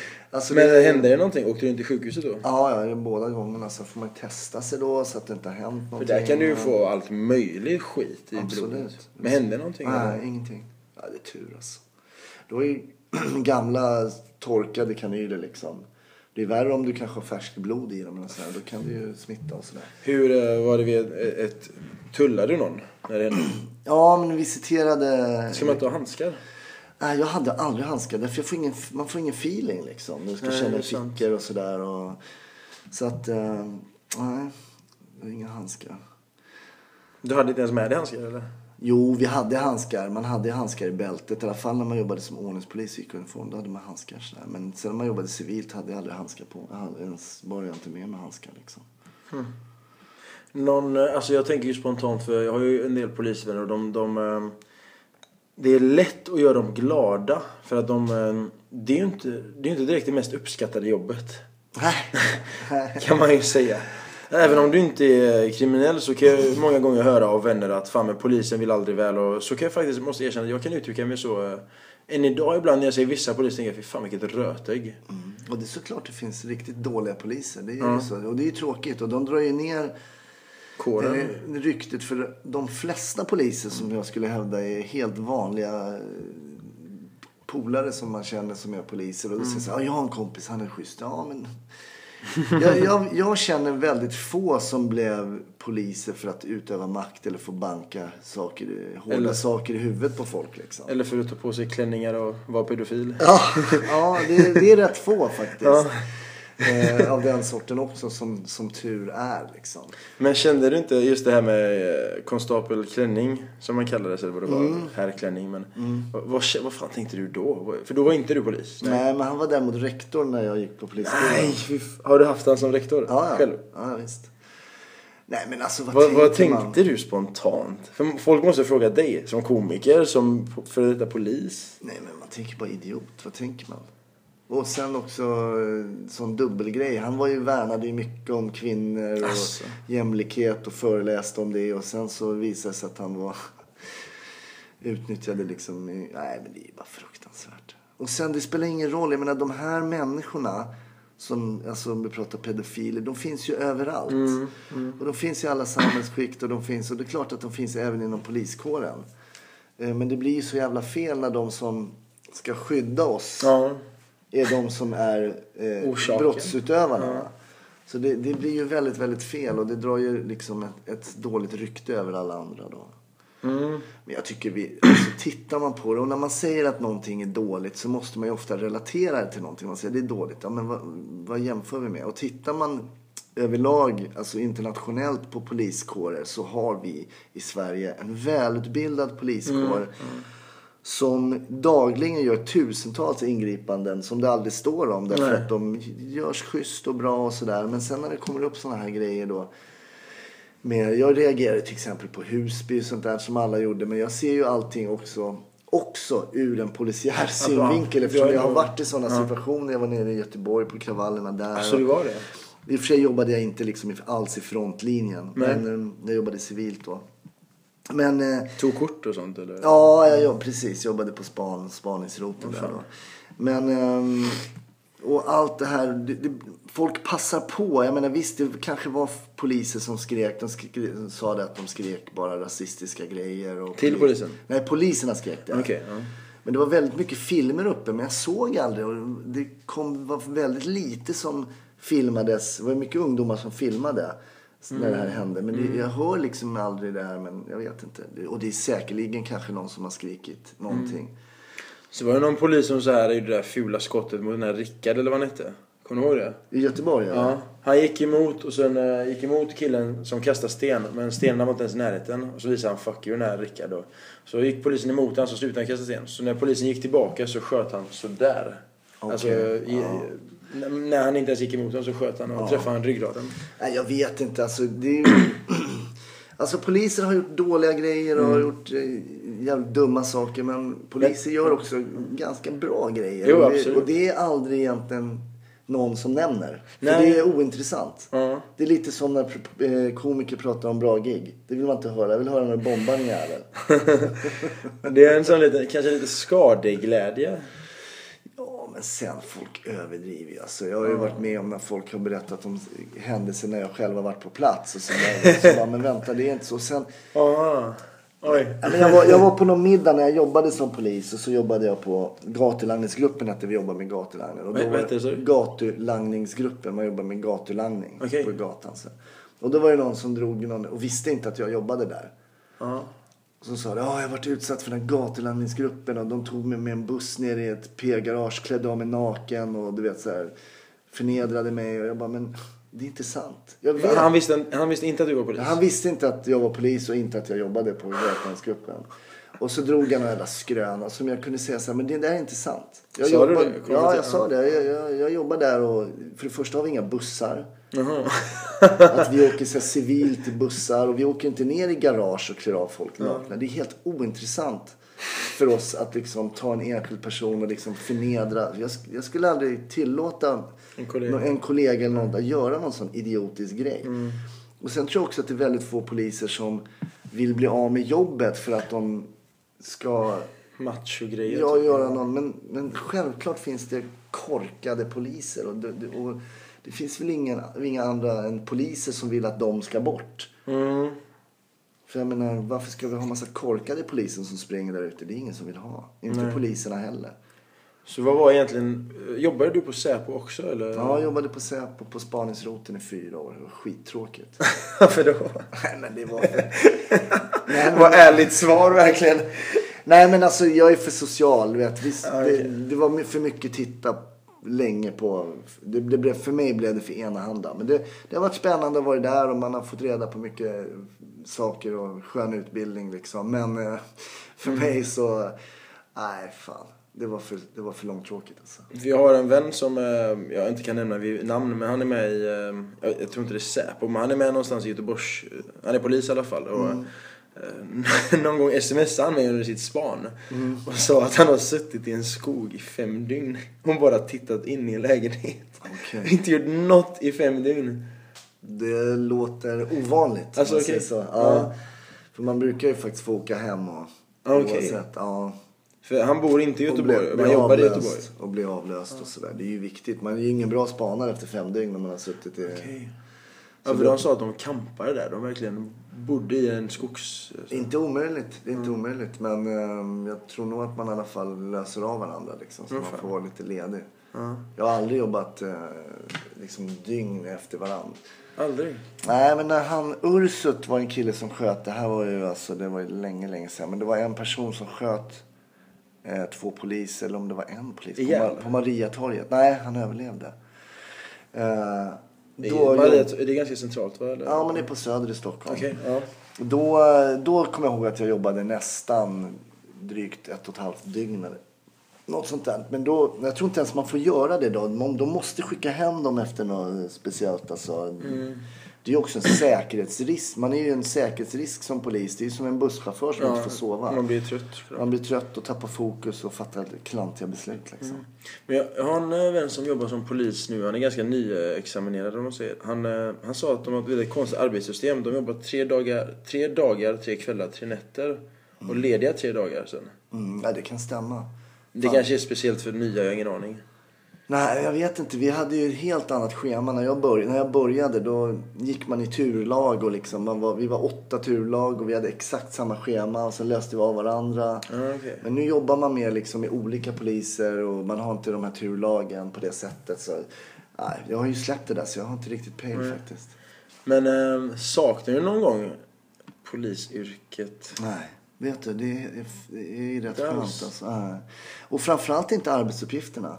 alltså, Men det, hände det någonting? Åkte du inte till sjukhuset då? Ja, ja, båda gångerna så får man testa sig då så att det inte har hänt För någonting. där kan du ju få allt möjligt skit i Absolut. blodet. Men hände någonting? Nej, eller? ingenting. Ja, det är tur alltså. Det var ju gamla torkade kanyler liksom. Det är värre om du kanske har färskt blod i dem. eller så här. Då kan det ju smitta och sådär. Hur eh, var det vid ett. Tullade du någon när det hände? Ja, men vi citerade... Ska man inte ha handskar? Nej, jag hade aldrig handskar. Därför jag får ingen, man får ingen feeling liksom. Du ska Nej, känna fickor och sådär. Och... Så att, eh, nej. Inga handskar. Du hade inte ens med dig handskar eller? Jo, vi hade handskar. Man hade handskar i bältet. I alla fall när man jobbade som ordningspolis i uniform. Då hade man handskar sådär. Men sen när man jobbade civilt hade jag aldrig handskar på. Jag hade ens, jag inte med mig handskar liksom. Någon, eh, alltså jag tänker ju spontant för jag har ju en del polisvänner och de, de eh, Det är lätt att göra dem glada för att de eh, Det är ju inte, det är inte direkt det mest uppskattade jobbet Nej. Kan man ju säga Även om du inte är kriminell så kan jag många gånger höra av vänner att fan men polisen vill aldrig väl och så kan jag faktiskt, måste erkänna att jag kan uttrycka mig så eh, Än idag ibland när jag ser vissa poliser tänker jag fy fan vilket rötägg Mm. Och det är såklart det finns riktigt dåliga poliser. Det är ju så. Och det är ju tråkigt. Och de drar ju ner Kåren eh, ryktet. För de flesta poliser som jag skulle hävda är helt vanliga eh, polare som man känner som är poliser. Och då säger så här, "Ja, jag har en kompis, han är schysst. Ja, men... jag, jag, jag känner väldigt få som blev poliser för att utöva makt eller få banka saker, hårda Eller- saker i huvudet på folk. Liksom. Eller för att ta på sig klänningar och vara pedofil Ja, ja det, det är rätt få faktiskt. Ja. Eh, av den sorten också som, som tur är liksom. Men kände du inte just det här med eh, konstapelklänning som man kallade det, eller vad det var, Mm. herrklänning men vad, vad, vad fan tänkte du då? För då var inte du polis? Nej. men han var däremot rektor när jag gick på polisskolan. Nej, har du haft han som rektor? Ja, ja. Själv? ja visst. Nej men alltså vad, Vad, tänkte, vad tänkte du spontant? För folk måste fråga dig som komiker, som före detta polis. Nej men man tänker bara idiot. Vad tänker man? Och sen också eh, sån dubbelgrej. Han var ju värnade ju mycket om kvinnor och Asså. jämlikhet och föreläste om det. Och sen så visade det sig att han var utnyttjade liksom. Nej men det är bara fruktansvärt. Och sen det spelar ingen roll. Jag menar de här människorna. Som, alltså om vi pratar pedofiler. De finns ju överallt. Och de finns i alla samhällsskikt. Och de finns, och det är klart att de finns även inom poliskåren. Eh, Men det blir ju så jävla fel när de som ska skydda oss Ja. Är de som är eh, brottsutövarna. va? Så det, det blir ju väldigt, väldigt fel och det drar ju liksom ett, ett dåligt rykte över alla andra då. Mm. Men jag tycker vi, alltså, tittar man på det och när man säger att någonting är dåligt så måste man ju ofta relatera det till någonting. Man säger det är dåligt, ja men vad, vad jämför vi med? Och tittar man överlag, alltså internationellt på poliskårer så har vi i Sverige en välutbildad poliskår som dagligen gör tusentals ingripanden som det aldrig står om därför Nej. att de görs schysst och bra och sådär. Men sen när det kommer upp sådana här grejer då med, jag reagerade till exempel på Husby och sånt där som alla gjorde. Men jag ser ju allting också, också ur en polisiär synvinkel. Eftersom Ja, jag har ja. varit i sådana situationer. Jag var nere i Göteborg på kravallerna där. Så det var det? I och för sig jobbade jag inte liksom alls i frontlinjen. Nej. Men eh, jag jobbade civilt då. Men eh, Tog kort och sånt eller? Ja, jag jobb, precis. Jobbade på span, spaningsroten där då. Men, ehm, och allt det här. Det, det, folk passar på. Jag menar visst, det kanske var poliser som skrek. De skrek, sa det att de skrek bara rasistiska grejer. Och Till poli- polisen? Nej, poliserna skrek det. Okej, ja. Men det var väldigt mycket filmer uppe, men jag såg aldrig. Och det kom, var väldigt lite som filmades. Det var mycket ungdomar som filmade när det här hände. Men det, jag hör liksom aldrig det här, men jag vet inte. Och det är säkerligen kanske någon som har skrikit någonting. Så var det någon polis som så här det där fula skottet mot den här Rickard eller vad han hette? Kommer du ihåg det? I Göteborg, eller? Ja. Han gick emot och sen eh, gick emot killen som kastade sten. Men stenarna var inte ens i närheten. Och så visade han 'fuck you' den här Rickard då. Så gick polisen emot honom så slutade han kasta sten. Så när polisen gick tillbaka så sköt han sådär. Okej, Alltså, i, n- när han inte ens gick emot honom så sköt han och träffade han ryggraden. Nej, jag vet inte. Alltså, det alltså poliser har gjort dåliga grejer och Mm. har gjort eh, jävligt dumma saker. Men poliser gör också ganska bra grejer. Jo, och, det, absolut. och det är aldrig egentligen någon som nämner. För Nej. det är ointressant. Ja. Det är lite som när eh, komiker pratar om bra gig. Det vill man inte höra. Jag vill höra när du bombar en jävel. Det är en sån lite, kanske lite skadeglädje. Ja, men sen folk överdriver ju. Alltså, jag har ju varit med om när folk har berättat om händelser när jag själv har varit på plats. Och så, så bara, men vänta, det är inte så. Sen, Aha. Oj. Men jag, var, jag var på någon middag när jag jobbade som polis och så jobbade jag på gatulangningsgruppen hette vi jobbar med gatulangning. Och då Vad- det? Gatulangningsgruppen, man jobbar med gatulangning Okej. på gatan. Så. Och då var det någon som drog någon och visste inte att jag jobbade där. Ja. Och så sa det, ja jag varit utsatt för den här gatulangningsgruppen och de tog mig med en buss ner i ett P-garage, klädde av mig naken och du vet så här förnedrade mig och jag bara, men det är inte sant. Han, visste, han visste inte att du var polis? Han visste inte att jag var polis och inte att jag jobbade på Götalandsgruppen. Och så drog han en jävla skröna som jag kunde säga så här, men det där är inte sant. Jag Sa du jobbar, det? Kommer Ja, du jag sa det. Jag, jag, jag jobbar där och för det första har vi inga bussar. Jaha. Att vi åker så här civilt i bussar och vi åker inte ner i garage och klär av folk nakna. Det är helt ointressant för oss att liksom ta en enskild person och liksom förnedra. Jag, jag skulle aldrig tillåta En kollega. en kollega eller någon att göra någon sån idiotisk grej. Mm. Och sen tror jag också att det är väldigt få poliser som vill bli av med jobbet för att de ska Machogrejer. ja, typ. göra någon. Men, men självklart finns det korkade poliser. Och det, det, och det finns väl ingen, inga andra än poliser som vill att de ska bort. Mm. För jag menar, varför ska vi ha massa korkade poliser som springer där ute? Det är ingen som vill ha. Inte Nej. poliserna heller. Så vad var egentligen... Jobbade du på Säpo också eller? Ja, jag jobbade på Säpo på spaningsroten i fyra år. Det var skittråkigt. Varför då? Nej, men det var... Nej, men... Vad ärligt svar verkligen. Nej men alltså jag är för social. Vet. Visst, Ja, okej. det, det var för mycket titta länge på. Det, det blev, för mig blev det för enahanda. Men det, det har varit spännande att vara där och man har fått reda på mycket saker och skön utbildning liksom. Men eh, för Mm. mig så, nej fan. Det var för, det var för långtråkigt alltså. Vi har en vän som eh, jag inte kan nämna vid namn men han är med i, eh, jag, tror inte det är Säpo, men han är med någonstans i Göteborgs, han är polis i alla fall. Och, eh, någon gång smsade han mig under sitt span och sa att han har suttit i en skog i fem dygn och bara tittat in i en lägenhet. Okej. Inte gjort något i fem dygn. Det låter ovanligt. Alltså, säger så. Ja. Ja. För man brukar ju faktiskt få åka hem och Okej. oavsett. Ja. För han bor inte i Göteborg, bli- bli han jobbar i Göteborg. Och bli avlöst och sådär. Det är ju viktigt. Man är ju ingen bra spanare efter fem dygn när man har suttit i... Okej. Ja, för de sa att de campade där. De verkligen bodde i en skogs... Inte omöjligt. Det är inte Mm. omöjligt. Men ehm, jag tror nog att man i alla fall löser av varandra liksom. Så Ja, man får vara lite ledig. Jag har aldrig jobbat eh, liksom dygn efter varandra. Aldrig. Nej, men när han, Ursut var en kille som sköt, det här var ju alltså, det var ju länge, länge sedan. Men det var en person som sköt eh, två poliser, eller om det var en polis, på, Igen? Ma- på Mariatorget. Nej, han överlevde. Eh, Det då, är, är det ganska centralt va? Eller? ja, men det är på Söder i Stockholm. Okej, ja. Då, då kommer jag ihåg att jag jobbade nästan drygt ett och ett halvt dygn. Något sånt där. Men då, jag tror inte ens man får göra det då. De måste skicka hem dem efter något speciellt. Alltså. Det är också en säkerhetsrisk. Man är ju en säkerhetsrisk som polis. Det är ju som en busschaufför som inte får sova. Man blir trött. Man blir trött och tappar fokus och fattar klantiga beslut. Liksom. Men jag, jag har en eh, vän som jobbar som polis nu. Han är ganska nyexaminerad om man säger. Han, eh, han sa att de har ett väldigt konstigt arbetssystem. De jobbar tre dagar, tre dagar, tre kvällar, tre nätter. Och lediga tre dagar sen. Mm, ja, det kan stämma. Det kanske är speciellt för nya, jag har ingen aning. Nej, jag vet inte. Vi hade ju ett helt annat schema. När jag började, när jag började då gick man i turlag. Och liksom, man var, vi var åtta turlag och vi hade exakt samma schema. Och sen löste vi av varandra. Okej. Men nu jobbar man mer liksom med olika poliser och man har inte de här turlagen på det sättet. Så, nej, jag har ju släppt det där så jag har inte riktigt pejl faktiskt. Men eh, saknar du någon gång polisyrket? Nej, vet du, det är, det är rätt skönt alltså. Och framförallt inte arbetsuppgifterna.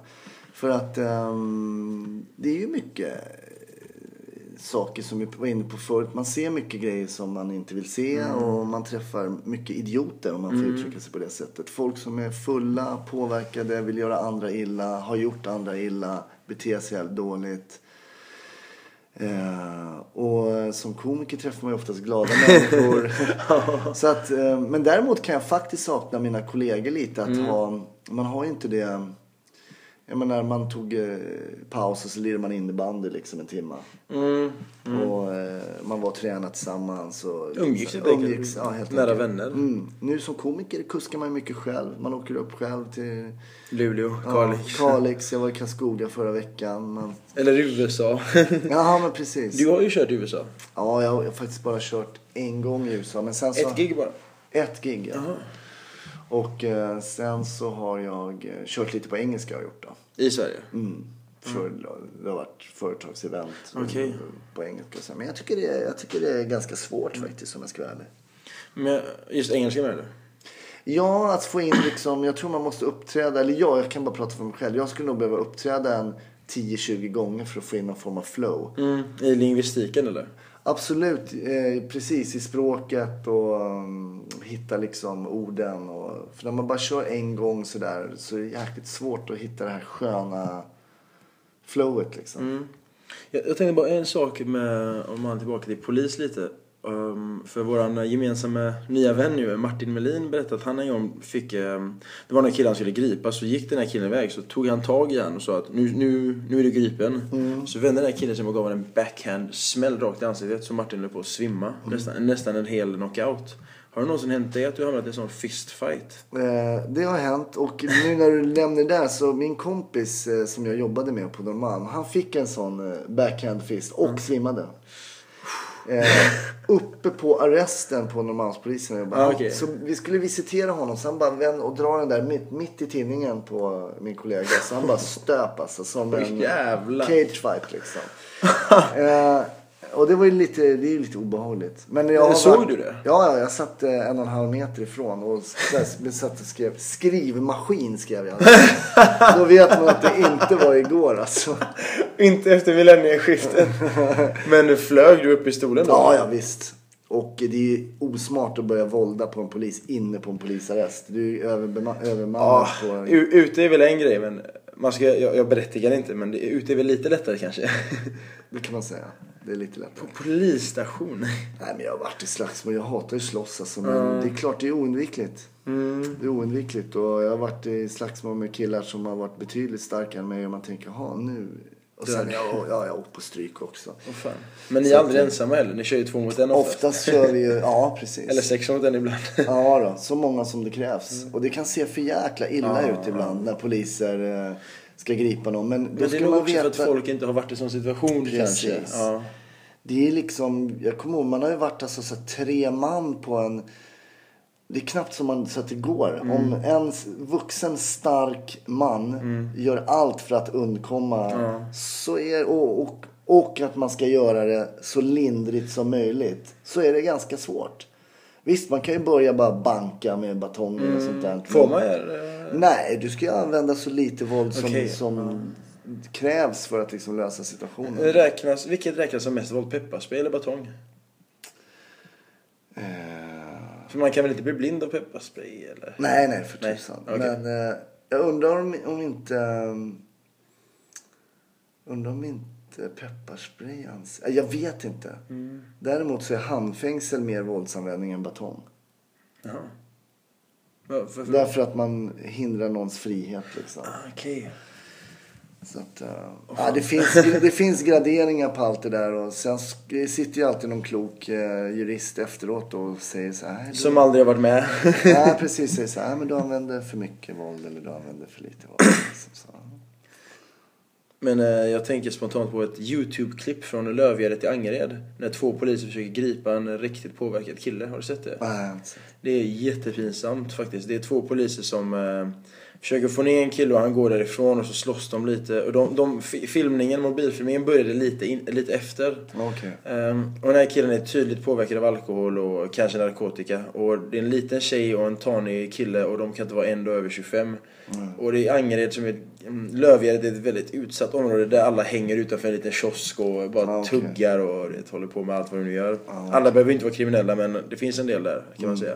För att ehm, det är ju mycket eh, saker som vi var inne på förut. Man ser mycket grejer som man inte vill se Mm. och man träffar mycket idioter om man får uttrycka sig på det sättet. Folk som är fulla, påverkade, vill göra andra illa, har gjort andra illa, beter sig jävligt dåligt. Eh, och som komiker träffar man ju oftast glada människor. så att, eh, men däremot kan jag faktiskt sakna mina kollegor lite. Att ha, man har ju inte det. Jag menar, man tog eh, paus och så lirade man innebandy liksom en timme. Mm. Och eh, man var tränat tillsammans. Och, Umgicks helt enkelt. ja, helt Nära enkelt. vänner. Mm. Nu som komiker kuskar man mycket själv. Man åker upp själv till Luleå, ja, Kalix. Kalix. Jag var i Karlskoga förra veckan. Man, Eller USA. ja, men precis. du har ju kört i USA. Ja, jag har faktiskt bara kört en gång i USA. Men sen så, Ett gig bara. Ett gig, ja. Och eh, sen så har jag eh, kört lite på engelska har jag gjort då. I Sverige. Mm. För, Det har varit företagsevent Okej. eh, på engelska. och så. Men jag tycker, det är, jag tycker det är ganska svårt faktiskt om jag ska vara ärlig. Men just engelska med det? Ja, att få in liksom, jag tror man måste uppträda, eller jag, jag kan bara prata för mig själv. Jag skulle nog behöva uppträda en 10-20 gånger för att få in någon form av flow. Mm. I lingvistiken eller? Absolut, eh, precis i språket och um, hitta liksom orden. Och, för när man bara kör en gång sådär så är det jäkligt svårt att hitta det här sköna flowet liksom. Mm. Jag, jag tänkte bara en sak med, om man är tillbaka till polis lite. Um, för våran gemensamma nya vän nu, Martin Melin, berättade att han en gång fick... Um, det var när killen skulle gripas, så gick den här killen iväg. Så tog han tag i han och sa att nu, nu, nu är du gripen. Så vände den här killen sig och gav honom en backhand smäll rakt i ansiktet. Så Martin höll på att svimma. Nästan, nästan en hel knockout. Har det någonsin hänt dig att du har hamnat i en sån fistfight? Eh, det har hänt och nu när du nämner det där så min kompis eh, som jag jobbade med på Norrmalm. Han fick en sån eh, backhand fist och svimmade. Eh, uppe på arresten på Norrmalmspolisen. Jag bara, Ah, okej. Så vi skulle visitera honom så han bara vän och drar den där mitt, mitt i tinningen på min kollega. Så han bara stöp alltså som en jävlar. cage fight liksom. eh, och det var ju lite, det är ju lite obehagligt. Men jag Såg varit- du det? Ja, ja, jag satt eh, en och en halv meter ifrån och satt och skrev skrivmaskin skrev jag. Då vet man att det inte var igår alltså. Inte efter millennieskiftet. Men flög du upp i stolen då? Ja, ja visst. Och det är ju osmart att börja vålda på en polis inne på en polisarrest. Du är övermannad Ja, på... u- ute är väl en grej men man ska, jag, jag berättigar inte men det, ute är väl lite lättare kanske. Det kan man säga. Det är lite lättare. Polisstation. Nej men jag har varit i slagsmål. Jag hatar ju slåss alltså. Men det är klart det är oundvikligt. Det är oundvikligt. Och jag har varit i slagsmål med killar som har varit betydligt starkare än mig. Och man tänker, jaha nu. Och sen Död. ja, ja, jag åkt på stryk också. Fan. Men ni är aldrig ensamma heller? Ni kör ju två mot en oftast. Oftast kör vi ju, ja precis. Eller sex mot en ibland. Ja då, så många som det krävs. Och det kan se för jäkla illa ut ibland när poliser eh, ska gripa någon. Men då Men det ska är nog också veta... för att folk inte har varit i sån situation kanske. Precis. Ja. Det är liksom, jag kommer ihåg, man har ju varit alltså så tre man på en det är knappt som man, så att det går. Mm. Om en vuxen stark man gör allt för att undkomma så är, och, och, och att man ska göra det så lindrigt som möjligt så är det ganska svårt. Visst, man kan ju börja bara banka med batonger och sånt där. Mm. Får man göra det? Nej, du ska ju använda så lite våld som, Okej, som krävs för att liksom lösa situationen. Räknas, vilket räknas som mest våld? Pepparspray eller batong? Eh, För man kan väl inte bli blind av pepparspray eller? nej, nej, för tusan. okej. Men eh, jag undrar om, om inte... Um, undrar om inte pepparspray ans- eh, Jag vet inte. Mm. Däremot så är handfängsel mer våldsanvändning än batong. Jaha. Ja, för, för, Därför att man hindrar någons frihet liksom. Ah, Okej. Så att, eh, ja, det, finns, det finns graderingar på allt det där och sen sitter ju alltid någon klok eh, jurist efteråt och säger så här. "Nej, Som aldrig har varit med. Ja, precis. Säger så här, "Nej, men du använder för mycket våld eller du använder för lite våld. Liksom, så. Men eh, jag tänker spontant på ett YouTube-klipp från Lövgärdet i Angered. När två poliser försöker gripa en riktigt påverkad kille. Har du sett det? Nej, jag har inte sett. Det är jättepinsamt faktiskt. Det är två poliser som eh, försöker få ner en kille och han går därifrån och så slåss de lite. Och de, de, fi- filmningen, mobilfilmningen började lite, in, lite efter. Okej. Ehm, och den här killen är tydligt påverkad av alkohol och kanske narkotika. Och det är en liten tjej och en tanig kille och de kan inte vara ändå över 25. Och det är Angered som är... mm, Lövgärdet är ett väldigt utsatt område där alla hänger utanför en liten kiosk och bara Ah, okej. tuggar och det, håller på med allt vad de nu gör. Alla behöver inte vara kriminella men det finns en del där kan man säga.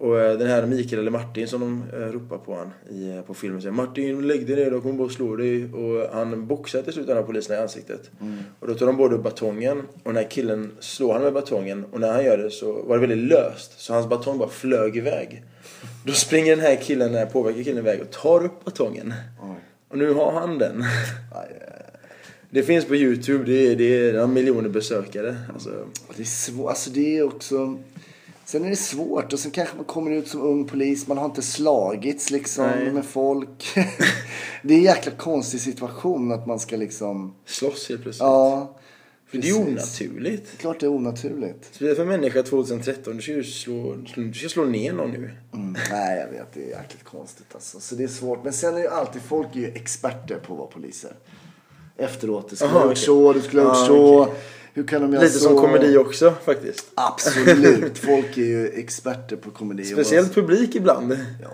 Och eh, den här Mikael eller Martin som de eh, ropar på han i, eh, på filmen säger Martin lägg dig ner, de kommer bara slå dig. Och han boxar till slut den här polisen i ansiktet. Och då tar de både batongen och den här killen slår han med batongen. Och när han gör det så var det väldigt löst. Så hans batong bara flög iväg. Då springer den här killen, den här påverkade killen iväg och tar upp batongen. Oj. Och nu har han den. Det finns på Youtube, det är, det är miljoner besökare. Alltså, Det är svårt. Alltså det är också... Sen är det svårt och sen kanske man kommer ut som ung polis. Man har inte slagits liksom Nej. med folk. det är en jäkla konstig situation att man ska liksom... slåss helt plötsligt. Ja. För det är precis. onaturligt. Klart det är onaturligt. Speciellt för människa 2013. Du ska ju slå, du ska slå ner någon nu. Mm, nej, jag vet. Det är jäkligt konstigt alltså. Så det är svårt. Men sen är det ju alltid, folk är ju experter på att vara poliser. Efteråt, det skulle ha gjort okej. så, det skulle ha gjort Ah, så. okej. Hur kan de göra Lite så? som komedi också faktiskt. Absolut. Folk är ju experter på komedi. Speciellt publik ibland. Ja.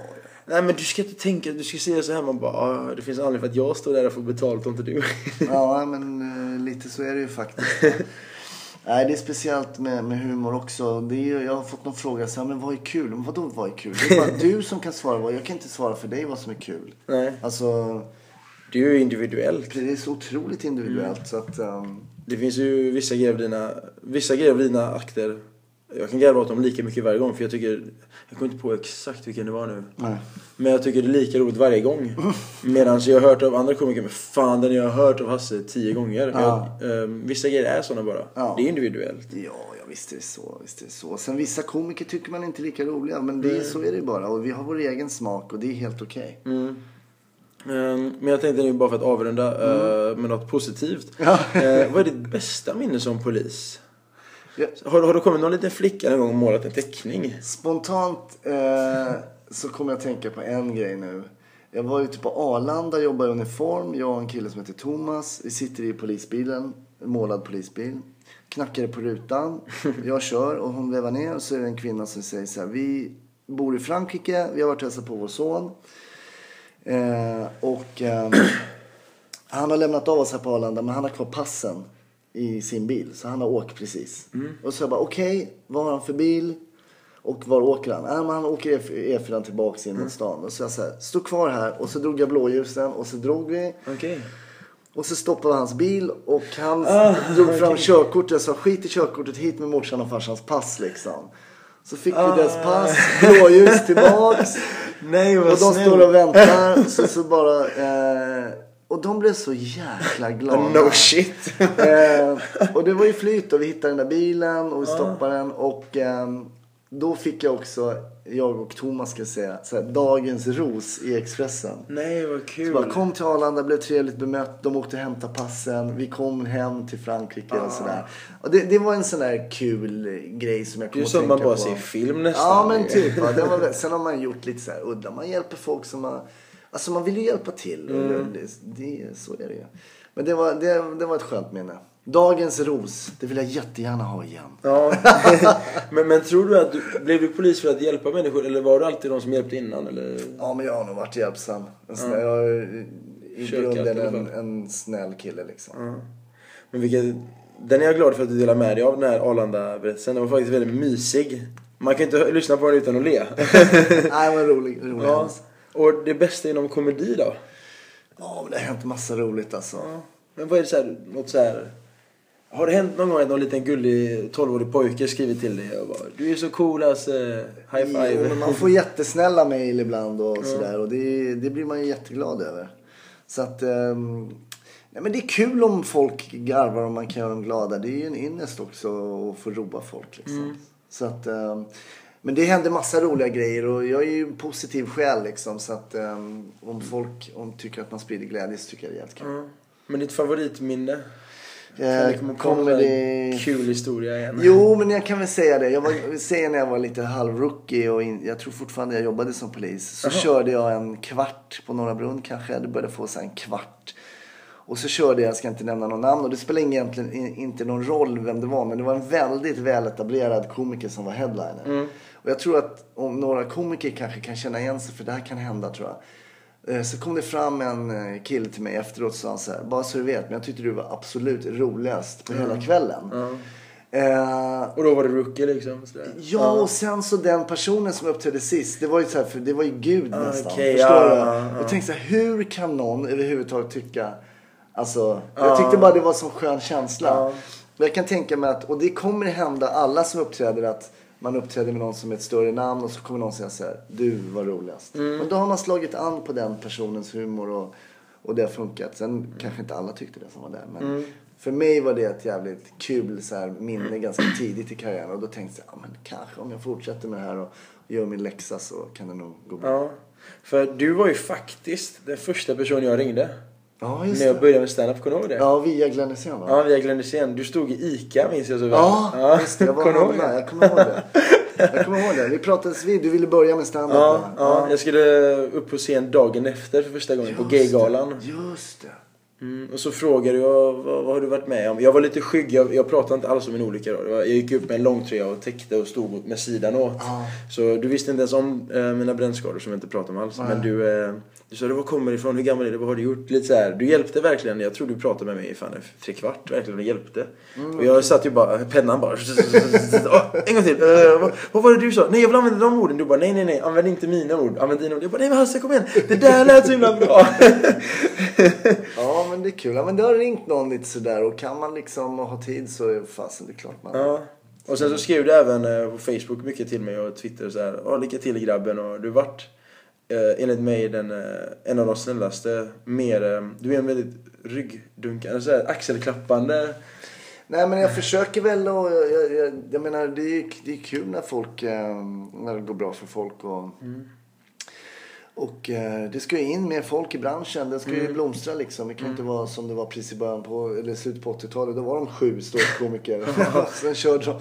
Nej men du ska inte tänka, du ska säga så här man bara "Ah, det finns anledning för att jag står där och får betalt och inte du. Ja, men eh, lite så är det ju faktiskt. Nej, det är speciellt med, med humor också. Det är, jag har fått någon fråga så här, men vad är kul? Men vadå vad är kul? Det är bara du som kan svara. Vad. Jag kan inte svara för dig vad som är kul. Nej. Alltså, Det är ju individuellt. det är så otroligt individuellt så att... ehm, Det finns ju vissa grejer av dina, vissa grejer av dina akter. Jag kan garva åt dem lika mycket varje gång för jag tycker, jag kommer inte på exakt vilken det var nu. nej. Men jag tycker det är lika roligt varje gång. Medan jag har hört av andra komiker, men fan den jag har hört av Hasse tio gånger. Ja. Jag, eh, vissa grejer är sådana bara. Ja. Det är individuellt. Ja, ja visst är det så. Visst är det så. Sen vissa komiker tycker man inte är lika roliga. Men det, är- så är det bara. Och vi har vår egen smak och det är helt okej. Mm. Eh, Men jag tänkte nu bara för att avrunda eh, med något positivt. Ja. Eh, vad är ditt bästa minne som polis? Ja. Har, har det kommit någon liten flicka någon gång och målat en teckning? Spontant eh, så kommer jag att tänka på en grej nu. Jag var ute på Arlanda, jobbade i uniform. Jag och en kille som heter Thomas. Vi sitter i polisbilen, en målad polisbil. Knackade på rutan. Jag kör och hon vevar ner och så är det en kvinna som säger så här. Vi bor i Frankrike, vi har varit och hälsat på vår son. Eh, och ehm, han har lämnat av oss här på Arlanda men han har kvar passen i sin bil. Så han har åkt precis. Och så jag bara okej, vad har han för bil? Och var åker han? Äh, men han åker E- E4 tillbaks in mot stan. Och så jag så här, stå kvar här. Och så drog jag blåljusen och så drog vi. Okej. Och så stoppade hans bil och han Ah, drog fram okej. körkortet. Jag sa skit i körkortet, hit med morsan och farsans pass liksom. Så fick Ah. vi deras pass, blåljus tillbaks. Nej vad Och de snällt. står och väntar. Så, så bara, eh, och de blev så jäkla glada. No shit. eh, och det var ju flyt och vi hittade den där bilen och vi stoppade den. Och ehm, då fick jag också, jag och Thomas ska säga, så här, dagens ros i Expressen. Nej, vad Så kul. bara, kom till Arlanda, blev trevligt bemött. De åkte och hämtade passen. Vi kom hem till Frankrike och sådär. Och det, det var en sån där kul grej som jag Det kom är att som tänka man bara på. ser film nästan. Ja men typ. Va? Det var, sen har man gjort lite så här udda. Man hjälper folk som man... Alltså man vill ju hjälpa till. Mm. Det, det, så är det ju. Men det var, det, det var ett skönt minne. Dagens ros. Det vill jag jättegärna ha igen. Ja. men, men tror du att du, blev du polis för att hjälpa människor eller var du alltid de som hjälpte innan? Eller? Ja men jag har nog varit hjälpsam. Sån där, Jag är i Kökat grunden en, en snäll kille liksom. Men vilket, den är jag glad för att du delar med dig av den här Arlanda-berättelsen. Den var faktiskt väldigt mysig. Man kan inte lyssna på den utan att le. Nej men rolig, rolig ja. Och det bästa inom komedi då? Ja men det har hänt massa roligt alltså. Men vad är det så här, något så här... Har det hänt någon gång att någon liten gullig 12-årig pojke skriver till dig och bara Du är så cool alltså, high five. Jo, men man får jättesnälla mejl ibland och sådär. Och det, det blir man ju jätteglad över. Så att... ehm, nej, men det är kul om folk garvar och man kan göra dem glada. Det är ju en ynnest också att få roa folk liksom. Så att... ehm, men det händer massa roliga grejer och jag är ju en positiv själ liksom. Så att ehm, om folk om tycker att man sprider glädje så tycker jag det är jävligt kul. Ja. Men ditt favoritminne? Eh, det någon comedy- kul historia igen? Jo, men jag kan väl säga det. Jag var, säger när jag var lite halvrookie och in, jag tror fortfarande jag jobbade som polis. Så körde jag en kvart på Norra Brunn kanske. Det började få så en kvart. Och så körde jag, jag ska inte nämna någon namn och det spelar egentligen inte någon roll vem det var. Men det var en väldigt väletablerad komiker som var headliner. Och jag tror att om några komiker kanske kan känna igen sig, för det här kan hända tror jag. Eh, Så kom det fram en eh, kille till mig efteråt och sa så här, bara så du vet, men jag tyckte du var absolut roligast på hela kvällen. Eh, Och då var det rookie liksom? Sådär. Ja, och sen så den personen som uppträdde sist, det var ju så här, för det var ju Gud nästan. okej, förstår ja, du? ja, ja. Jag tänkte så här, hur kan någon överhuvudtaget tycka, alltså, jag tyckte bara det var så skön känsla. Jag kan tänka mig att, och det kommer hända alla som uppträder att man uppträder med någon som är ett större namn och så kommer någon säga så här, du var roligast. Mm. Men då har man slagit an på den personens humor och, och det har funkat. Sen kanske inte alla tyckte det som var där. Men Mm. för mig var det ett jävligt kul så här, minne ganska tidigt i karriären. Och då tänkte jag, ja men kanske om jag fortsätter med det här och gör min läxa så kan det nog gå bra. Ja. För du var ju faktiskt den första personen jag ringde. Ja, just När jag det. började med stand-up, kommer du ihåg det? Ja, via Glenn Hysén va? Ja, via Glenn Hysén. Du stod i ICA minns jag så väl. Ja, just det. Jag var Kommer ihåg det? Jag kommer ihåg det. Jag kommer ihåg det. Vi pratades vid. Du ville börja med stand-up Ja, va? ja, jag skulle upp på scen dagen efter för första gången på Just det. Gaygalan. Just det. Mm, och så frågade jag vad, vad har du varit med om? Jag var lite skygg, jag, jag pratade inte alls om min olycka då. Det var, jag gick upp med en långtröja och täckte och stod med sidan åt. Ja. Så du visste inte ens om eh, mina brännskador som jag inte pratade om alls. Men du, eh, du sa, var kommer det ifrån? Hur gammal är du? Vad har du gjort? Lite så här. Du hjälpte verkligen. Jag tror du pratade med mig i fan tre kvart verkligen och hjälpte. Mm, och jag satt ju bara, pennan bara. En gång till. Eh, vad, vad var det du sa? Nej jag vill använda de orden. Du bara, nej nej nej, använd inte mina ord. Använd dina ord. Jag bara, nej men Hasse kom igen. Det där lät så himla bra. Ja, men det är kul. Ja, men det har ringt någon lite sådär. Och kan man liksom ha tid så är fasen det är klart man... Ja. Och sen så skrev du även eh, på Facebook mycket till mig och Twitter så här. Ja, lycka till grabben och du vart eh, enligt mig den, eh, en av de snällaste. Mer, eh, du är en väldigt ryggdunkande, så här, axelklappande. Nej men jag försöker väl och jag, jag, jag, jag menar det är, det är kul när folk, eh, när det går bra för folk och Och eh, det ska ju in mer folk i branschen. Den ska ju blomstra liksom. Det kan inte vara som det var precis i början på, eller slutet på 80-talet. Då var de sju ståuppkomiker. Sen körde de.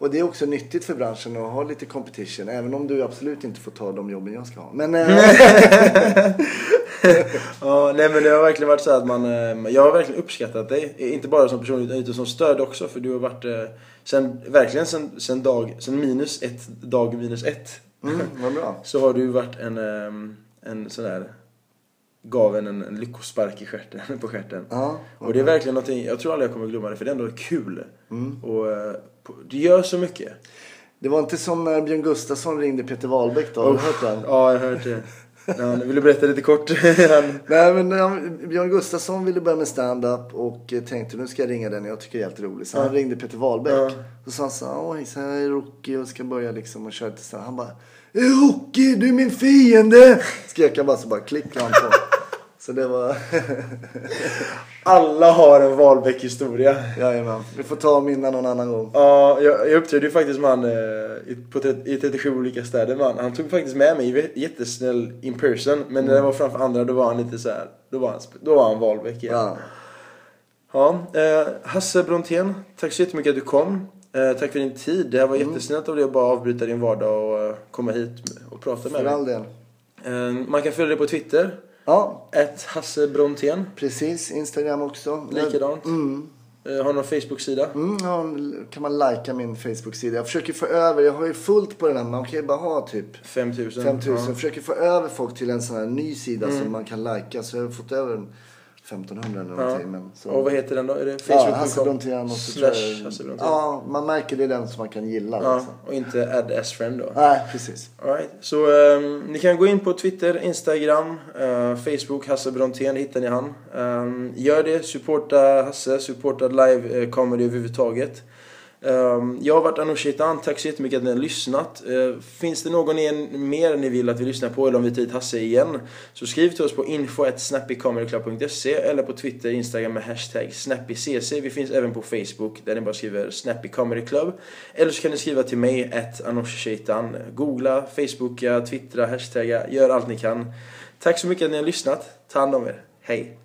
Och det är också nyttigt för branschen att ha lite competition. Även om du absolut inte får ta de jobben jag ska ha. Men eh, Ja, nej men det har verkligen varit så att man, eh, jag har verkligen uppskattat dig. Inte bara som person utan utan som stöd också. För du har varit, eh, sen, verkligen sen, sen dag, sen minus ett, dag minus ett. mm, vad bra. Så har du varit en, eh, en sån där, gav en, en lyckospark i stjärten, på stjärten. Ja, Och det är verkligen någonting, jag tror aldrig jag kommer glömma det för det är ändå kul. Mm. Och eh, det gör så mycket. Det var inte som när Björn Gustafsson ringde Peter Wahlbeck då. Har du hört den? Ja, jag har hört det. Ja, vill du berätta lite kort? Nej men ja, Björn Gustafsson ville börja med stand-up och eh, tänkte nu ska jag ringa den jag tycker är helt rolig. Så han ringde Peter Wahlbeck. Ja. Så sa han så här, så jag är rookie och ska börja liksom och köra lite stand Han bara, "Är rookie, du är min fiende! Skrek han bara så bara klickade han på. Så det var... Alla har en Wahlbeck-historia. Jajamän. Vi får ta mina någon annan gång. Ja, jag, jag uppträdde ju faktiskt med han eh, i, på, tre- i 37 olika städer man. Han tog faktiskt med mig, jättesnäll in person. Men när det var framför andra då var han lite så här. Då var han, då var han Wahlbeck igen. Ja. Ja, eh, Hasse Brontén, tack så jättemycket att du kom. Eh, tack för din tid. Det här var Mm. jättesnällt av dig att bara avbryta din vardag och eh, komma hit och prata med För mig. all del. Eh, man kan följa dig på Twitter. Ja, Ett Hasse Brontén. precis. Instagram också. Likadant. Mm. Eh, har någon Facebook-sida? Mm, ja, kan man likea min Facebook-sida. Jag försöker få över, jag har ju fullt på den här, man kan ju bara ha typ 5000. 5000. Ja. Jag försöker få över folk till en sån här ny sida som man kan likea. Så jag har fått över 1500 eller någonting. Men, så. Och vad heter den då? Är det Ja, Facebook.com? Hasse Brontén och så Slash Hasse Brontén. Ja, man märker det är den som man kan gilla. Ja, Liksom. och inte add as friend då. Nej, precis. All right. Så ehm, ni kan gå in på Twitter, Instagram, eh, Facebook, Hasse Brontén, hittar ni han. Ehm, gör det, supporta Hasse, supporta live eh, comedy överhuvudtaget. Ehm, jag har varit Anoush Shaitan, tack så jättemycket att ni har lyssnat. Ehm, finns det någon mer ni vill att vi lyssnar på eller om vi tar hit Hasse igen? Så skriv till oss på info.snappycomedyclub.se eller på Twitter, Instagram med hashtag snappycc. Vi finns även på Facebook där ni bara skriver Snappy Comedy Club. Eller så kan ni skriva till mig, ett Shaitan. Googla, Facebooka, twittra, hashtagga, gör allt ni kan. Tack så mycket att ni har lyssnat. Ta hand om er. Hej!